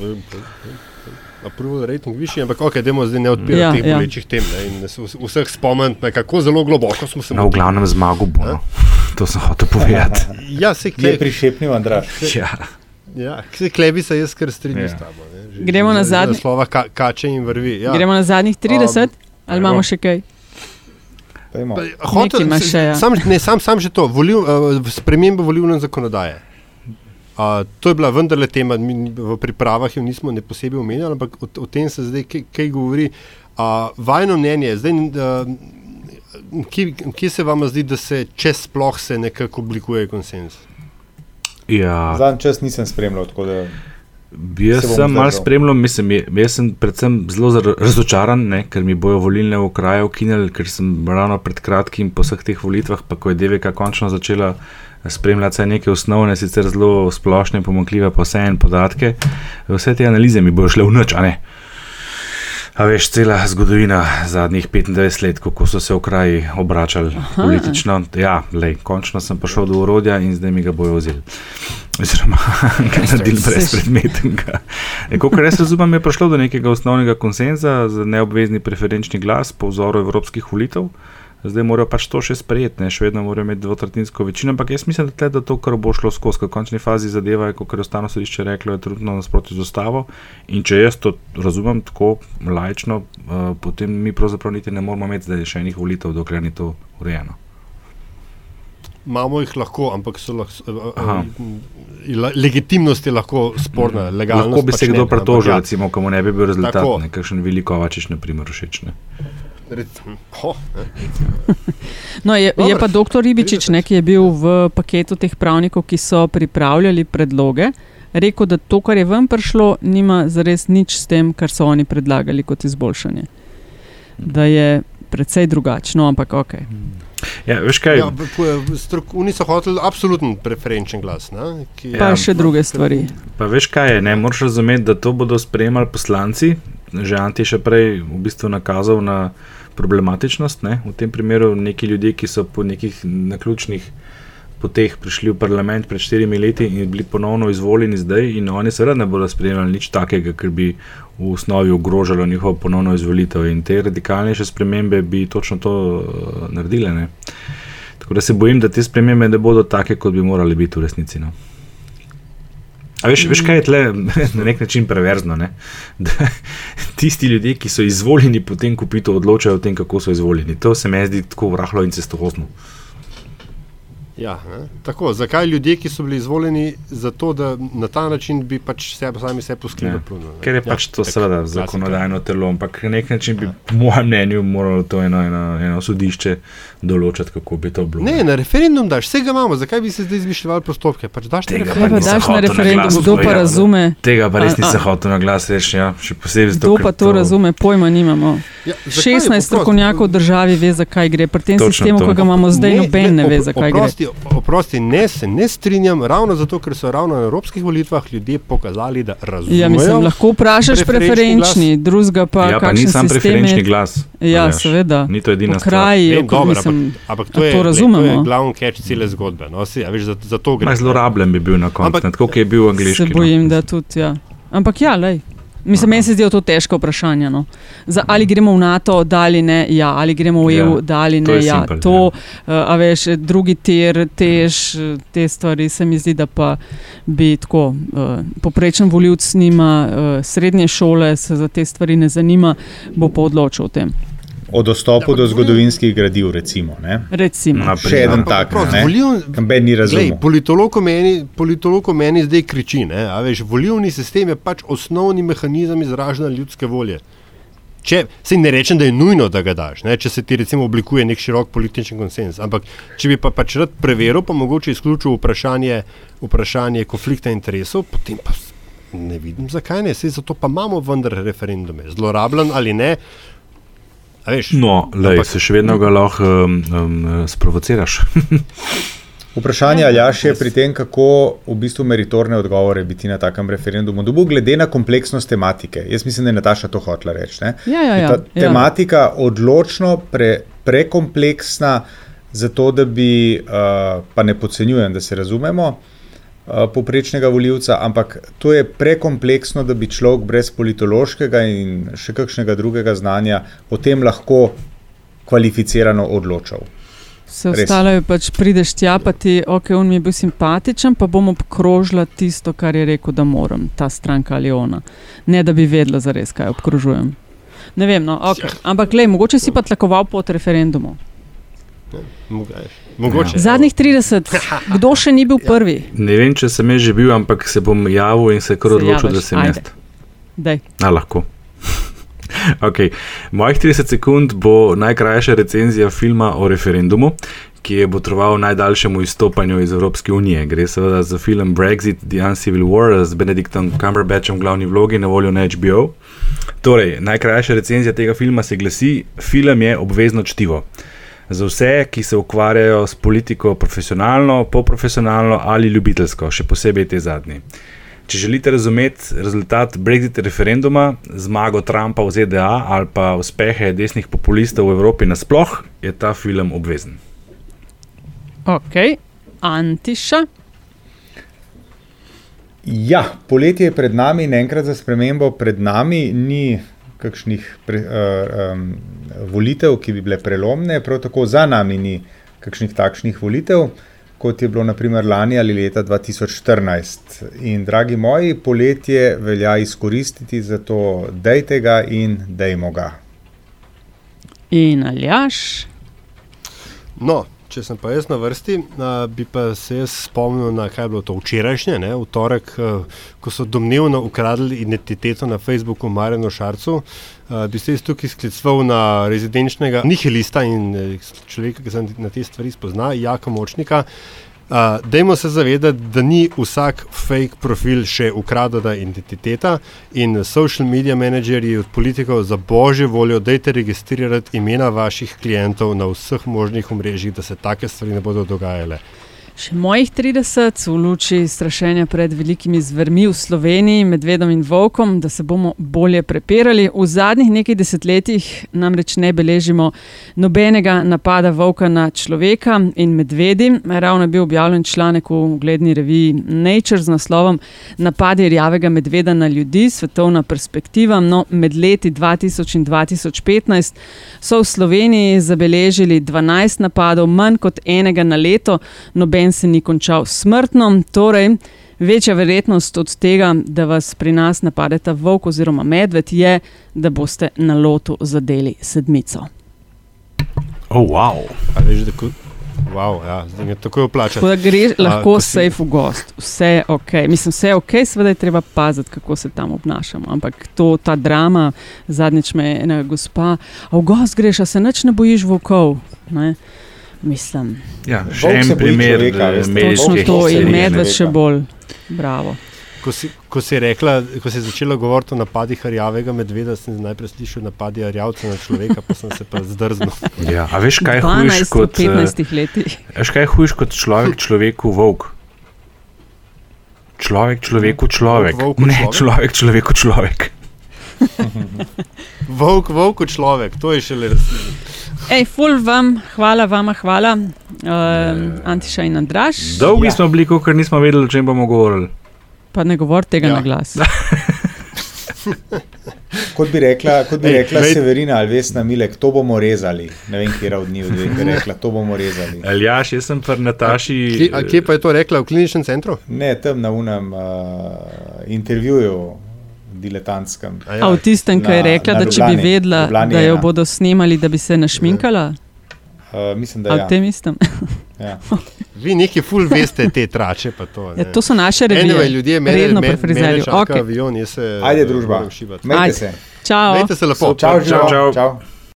Speaker 2: Approval rating višji, ampak ok, dajmo zdaj ne odpirati
Speaker 1: Ja,
Speaker 2: teh
Speaker 1: ja.
Speaker 2: bolečih tem ne, in se vs- vseh spomniti, kako zelo globoko smo se
Speaker 3: No, v glavnem zmagu bo. No. To sem hotel povedati. [LAUGHS]
Speaker 2: Ja, se
Speaker 4: Je
Speaker 2: kle,
Speaker 4: prišepnil Andraš.
Speaker 3: Ja.
Speaker 2: ja, se klebi se jaz kar strinjam
Speaker 3: Ja.
Speaker 2: s tabo. ne, že-
Speaker 1: Gremo na
Speaker 2: za-
Speaker 1: zadnji-
Speaker 2: za Slova ka, kače in vrvi. Ja.
Speaker 1: Gremo na zadnjih 30, ali imamo še kaj?
Speaker 2: Hotel,
Speaker 1: še, ja.
Speaker 2: sam, ne, sam, sam že to, volil, uh, sprememba volilne zakonodaje. Uh, to je bila vendarle tema, mi v pripravah jo nismo ne posebej omenjali, ampak o, o tem se zdaj kaj, kaj govori. Uh, vajno mnenje, zdaj, uh, kje, kje se vam zdi, da se če sploh se nekako oblikuje konsens?
Speaker 3: Ja.
Speaker 4: Zadnji čas nisem spremljal, tako da
Speaker 3: Jaz
Speaker 4: Se
Speaker 3: sem malo spremljal, mislim, jaz sem predvsem zelo razočaran, ne, ker mi bojo volilne okraje ukinili, ker sem ravno pred kratkim po vseh teh volitvah, pa ko je DVK končno začela spremljati vse neke osnovne, sicer zelo splošne, pomankljive pa vse en podatke, vse te analize mi bojo šle v noč, a ne. A veš, cela zgodovina zadnjih 25 let, kako so se okraji obračali Aha. politično. Ja, lej, končno sem prišel do urodja in zdaj mi ga bojo vzeli. Oziroma, [LAUGHS] ga naredili brez predmetnega. Kot jaz razumem, je prišlo do nekega osnovnega konsenza za neobvezni preferenčni glas po vzoru evropskih volitev. Zdaj morajo pač to še sprejeti, ne? še vedno morajo imeti dvotretjinsko večino, ampak jaz mislim, da, tle, da to, kar bo šlo skozi, v končni fazi zadeva, je, kot je ustavno sodišče reklo, je trenutno nasprotno z ustavo. In če jaz to razumem tako lajčno, uh, potem mi pravzaprav niti ne moramo imeti zdaj še enih volitev, dokler ni to urejeno.
Speaker 2: Imamo jih lahko, ampak so lahko.
Speaker 3: Aha.
Speaker 2: Legitimnost je lahko sporna, legalnost.
Speaker 3: Lahko bi
Speaker 2: pač
Speaker 3: se
Speaker 2: ne,
Speaker 3: kdo
Speaker 2: ampak
Speaker 3: pretožil,
Speaker 2: ja.
Speaker 3: recimo, komu ne bi bil rezultat, nekakšen velikovačič, na primer, všeč. Ne. [LAUGHS]
Speaker 1: No, je, je
Speaker 2: Dobro,
Speaker 1: pa dr. Ribičič,
Speaker 2: 30.
Speaker 1: ne, ki je bil v paketu teh pravnikov, ki so pripravljali predloge, rekel, da to, kar je ven prišlo, nima zares nič s tem, kar so oni predlagali kot izboljšanje. Da je precej drugačno, ampak ok.
Speaker 3: Ja, veš kaj?
Speaker 2: Ja, Oni so hoteli absoluten preferenčen glas. Ne, ki,
Speaker 1: Pa
Speaker 3: Ja,
Speaker 1: še druge stvari.
Speaker 3: Pa veš kaj je, ne moraš razumeti, da to bodo sprejemali poslanci. Že Anti je še prej v bistvu nakazal na problematičnost. Ne? V tem primeru neki ljudje, ki so po nekih naključnih poteh prišli v parlament pred štirimi leti in bili ponovno izvoljeni zdaj, in oni seveda ne bodo sprejemali nič takega, kar bi v osnovi ogrožalo njihovo ponovno izvolitev. In te radikalnejše spremembe bi točno to uh, naredile. Ne? Tako da se bojim, da te spremembe ne bodo take, kot bi morali biti v resnici. No. A veš, veš, kaj je tle [LAUGHS] na nek način preverzno? Ne? [LAUGHS] Da, tisti ljudje, ki so izvoljeni, potem ko pito odločajo o tem, kako so izvoljeni. To se mi zdi tako rahlo in cestohozno.
Speaker 2: Ja, ne? tako, zakaj ljudje, ki so bili izvoljeni, zato da na ta način bi pač sebe, sami sebi poskrbeli?
Speaker 3: Ja. Ker je pač ja, to seveda zakonodajno telo, ampak na nek način bi, ja. po mojem mnenju, moralo to eno, eno, eno sodišče določiti, kako bi to bilo.
Speaker 2: Ne, na referendum daš, vse ga imamo, zakaj bi se zdaj izmišljali postopke? Pač daš
Speaker 1: tega, pa daš na referendum, kdo pa razume.
Speaker 3: Tega pa res nisem hotel na glas reči, ja, še posebej zato.
Speaker 1: Kdo pa to razume, pojma nimamo. Ja, 16 strokovnjakov v državi ve, zakaj gre, pri tem sistemu, ki ga imamo zdaj, noben ne ve, zakaj gre
Speaker 2: oprosti, ne se ne strinjam, ravno zato, ker so ravno na evropskih volitvah ljudje pokazali, da razumejo.
Speaker 1: Ja, mislim, lahko vprašaš preferenčni, drugega pa.
Speaker 3: Ja, pa ni sam preferenčni glas.
Speaker 1: Ja, Aljaš. seveda.
Speaker 3: Ni to edina
Speaker 1: stvar.
Speaker 2: Ne, dobro, mislim, ampak, ampak to, je, to razumemo. Le, to je glavni catch cele zgodbe. No, si, ja, veš, za, za to gre.
Speaker 3: Zlorabljen bi bil na koncu, tako kot je bil angliški.
Speaker 1: Se bojim, no. da tudi. Ja. Ampak ja, lej. Mislim, meni se zdijo to težko vprašanje. No. Za, ali gremo v NATO, da ali ne, ja, ali gremo v EU, ja, da ali ne. Ja. Simple, to, ja. uh, a veš, drugi tir, tež, te stvari se mi zdi, da pa bi tako. Uh, poprečen voljivc nima uh, srednje šole, se za te stvari ne zanima, bo pa odločil o tem
Speaker 4: o dostopu ja, do zgodovinskih gradiv. Recimo,
Speaker 1: recimo.
Speaker 4: Naprej, Še en tak, ki ga ni razumel.
Speaker 2: Politolog meni zdaj kriči. Veš, volivni sistem je pač osnovni mehanizem izražanja ljudske volje. Če se ne rečem, da je nujno, da ga daš, ne? če se ti recimo oblikuje nek širok politični konsens. Ampak če bi pa pač rad preveril, pa mogoče izključil vprašanje, vprašanje konflikta interesov, potem pa ne vidim, zakaj ne. Sej zato pa imamo vendar referendume. Zlorabljen ali ne,
Speaker 3: No, lej, ampak, se še vedno ga lahko um, um, sprovociraš. [LAUGHS]
Speaker 4: Vprašanje ali je pri tem, kako v bistvu meritorne odgovore biti na takem referendumu, dobu glede na kompleksnost tematike. Jaz mislim, da je Nataša to hotla reči.
Speaker 1: Ja, ja, ja,
Speaker 4: ta ja. tematika je odločno pre, prekompleksna, zato da bi, uh, pa ne podcenjujem, da se razumemo, uh, poprečnega voljivca, ampak to je prekompleksno, da bi človek brez politološkega in še kakšnega drugega znanja o tem lahko kvalificirano odločal.
Speaker 1: Vse ostalo je pač, prideš tja, pa ti, ok, on mi je bil simpatičen, pa bom obkrožila tisto, kar je rekel, da moram, ta stranka ali ona. Ne, da bi vedela, zares, kaj obkrožujem. Ne vem, no, okay. ampak le, mogoče si pa tlakoval pod referendumom.
Speaker 2: Mogoče.
Speaker 1: Ja. Zadnjih 30, [LAUGHS] kdo še ni bil prvi?
Speaker 3: Ne vem, če sem že bil, ampak se bom javil in se kar odločil, da sem jaz. A, lahko. [LAUGHS] okay. Mojih 30 sekund bo najkrajša recenzija filma o referendumu, ki je botroval najdaljšemu izstopanju iz Evropske unije. Gre seveda za film Brexit, The Uncivil War z Benediktom Cumberbatchom v glavni vlogi na voljo na HBO. Torej, najkrajša recenzija tega filma se glasi: Film je obvezno čtivo za vse, ki se ukvarjajo s politiko profesionalno, poprofesionalno ali ljubiteljsko, še posebej te zadnji. Če želite razumeti rezultat Brexit referenduma, zmago Trumpa v ZDA ali pa uspehe desnih populistov v Evropi nasploh, je ta film obvezen.
Speaker 1: Ok, Antiša.
Speaker 4: Ja, poletje je pred nami in enkrat za spremembo pred nami ni kakšnih pre, uh, um, volitev, ki bi bile prelomne, prav tako za nami ni kakšnih takšnih volitev, kot je bilo naprimer lani ali leta 2014. In, dragi moji, poletje velja izkoristiti za to, dejte ga in dejmo ga.
Speaker 1: In aljaš?
Speaker 2: No, če sem pa jaz na vrsti, bi pa se jaz spomnil na kaj je bilo to včerajšnje, ne, v torek, ko so domnevno ukradli identiteto na Facebooku Marjeno Šarcu. Bi se jaz tukaj skliceval na rezidenčnega nihilista in e, človeka, ki se na te stvari spozna, Jaka Močnika. Uh, dajmo se zavedati, da ni vsak fake profil še ukradena identiteta in social media menedžerji od politikov za božjo voljo, dajte registrirati imena vaših klientov na vseh možnih omrežjih, da se take stvari ne bodo dogajale.
Speaker 1: Še mojih 30 v luči strašenja pred velikimi zvermi v Sloveniji, medvedom in volkom, da se bomo bolje prepirali. V zadnjih nekaj desetletjih namreč ne beležimo nobenega napada volka na človeka in medvedi. Ravno je bil objavljen članek v ugledni reviji Nature z naslovom Napadi rjavega medveda na ljudi, svetovna perspektiva. No, med leti 2000 in 2015 so v Sloveniji zabeležili 12 napadov, manj kot enega na leto. Noben se ni končal smrtno, torej večja verjetnost od tega, da vas pri nas napadeta volk oziroma medved, je, da boste na lotu zadeli sedmico.
Speaker 3: Oh, wow.
Speaker 2: A veš, da ko- Wow, ja, zdaj je tako vplačati.
Speaker 1: Tako da greš lahko
Speaker 2: ko si-
Speaker 1: safe v gost, vse je ok. Mislim, vse je ok, seveda je treba paziti, kako se tam obnašamo. Ampak to, ta drama, zadnjič me je ena gospa, a v gost greš, a se nič ne bojiš volkov. Ne? Mislim,
Speaker 3: Ja, še
Speaker 4: Volk
Speaker 3: en primer eh, medijske
Speaker 1: točno to in medved še bolj. Bravo.
Speaker 2: Ko si, ko si rekla, ko si začela govoriti o napadih rjavega medveda, sem najprej slišal napadi rjavca na človeka, pa sem se pa zdrznil. [LAUGHS]
Speaker 3: Ja, a veš, kaj je hujš
Speaker 1: 12
Speaker 3: kot, eh,
Speaker 1: 15 letih.
Speaker 3: veš, kaj je hujš kot človek človeku volk? Človek človeku človek.
Speaker 2: volku
Speaker 3: Ne,
Speaker 2: človek
Speaker 3: človeku človek. [LAUGHS]
Speaker 2: Volk, volk, človek, to je šele resnično.
Speaker 1: Ej, ful vam, hvala vama, hvala, uh, Antiša in Andraš.
Speaker 3: Dolgi
Speaker 4: Ja.
Speaker 3: smo bili, ker nismo vedeli, o čem bomo govorili.
Speaker 1: Pa ne govor tega
Speaker 2: Ja.
Speaker 1: na glas. [LAUGHS]
Speaker 4: Kot bi rekla, kot bi
Speaker 2: Ej,
Speaker 4: rekla
Speaker 2: glej-
Speaker 4: Severina ali Vesna Milek, to bomo rezali. Ne vem, kje od njih dveh je rekla, to bomo rezali.
Speaker 3: Aljaš, jaz sem pri Nataši.
Speaker 2: Kje, a kje pa je to rekla? V kliničnem centru?
Speaker 4: Ne, tam na unem uh, intervjuju, diletantskem.
Speaker 2: A
Speaker 1: A v tistem, ki je
Speaker 4: Na-
Speaker 1: rekla,
Speaker 4: na
Speaker 1: da če bi
Speaker 4: Ljubljani.
Speaker 1: vedela,
Speaker 4: Ljubljani
Speaker 1: da jo
Speaker 4: ena.
Speaker 1: bodo snemali, da bi se našminkala.
Speaker 4: Uh, mislim, da
Speaker 1: A
Speaker 4: ja.
Speaker 1: v tem istem. [LAUGHS]
Speaker 4: ja. [LAUGHS]
Speaker 2: Vi neki ful veste te trače, pa to.
Speaker 1: Ja, to so naše revije.
Speaker 2: Anyway, ljudje, mene,
Speaker 1: Redno
Speaker 2: me,
Speaker 1: pri frizerju.
Speaker 2: mene čaka
Speaker 1: Okej.
Speaker 2: avion, jaz se
Speaker 4: Ajde,
Speaker 2: eh,
Speaker 4: družba.
Speaker 1: Ajde.
Speaker 4: se.
Speaker 1: Čau.
Speaker 2: Mejte se lepo.
Speaker 4: Čau,
Speaker 3: Čau, čau.
Speaker 4: čau.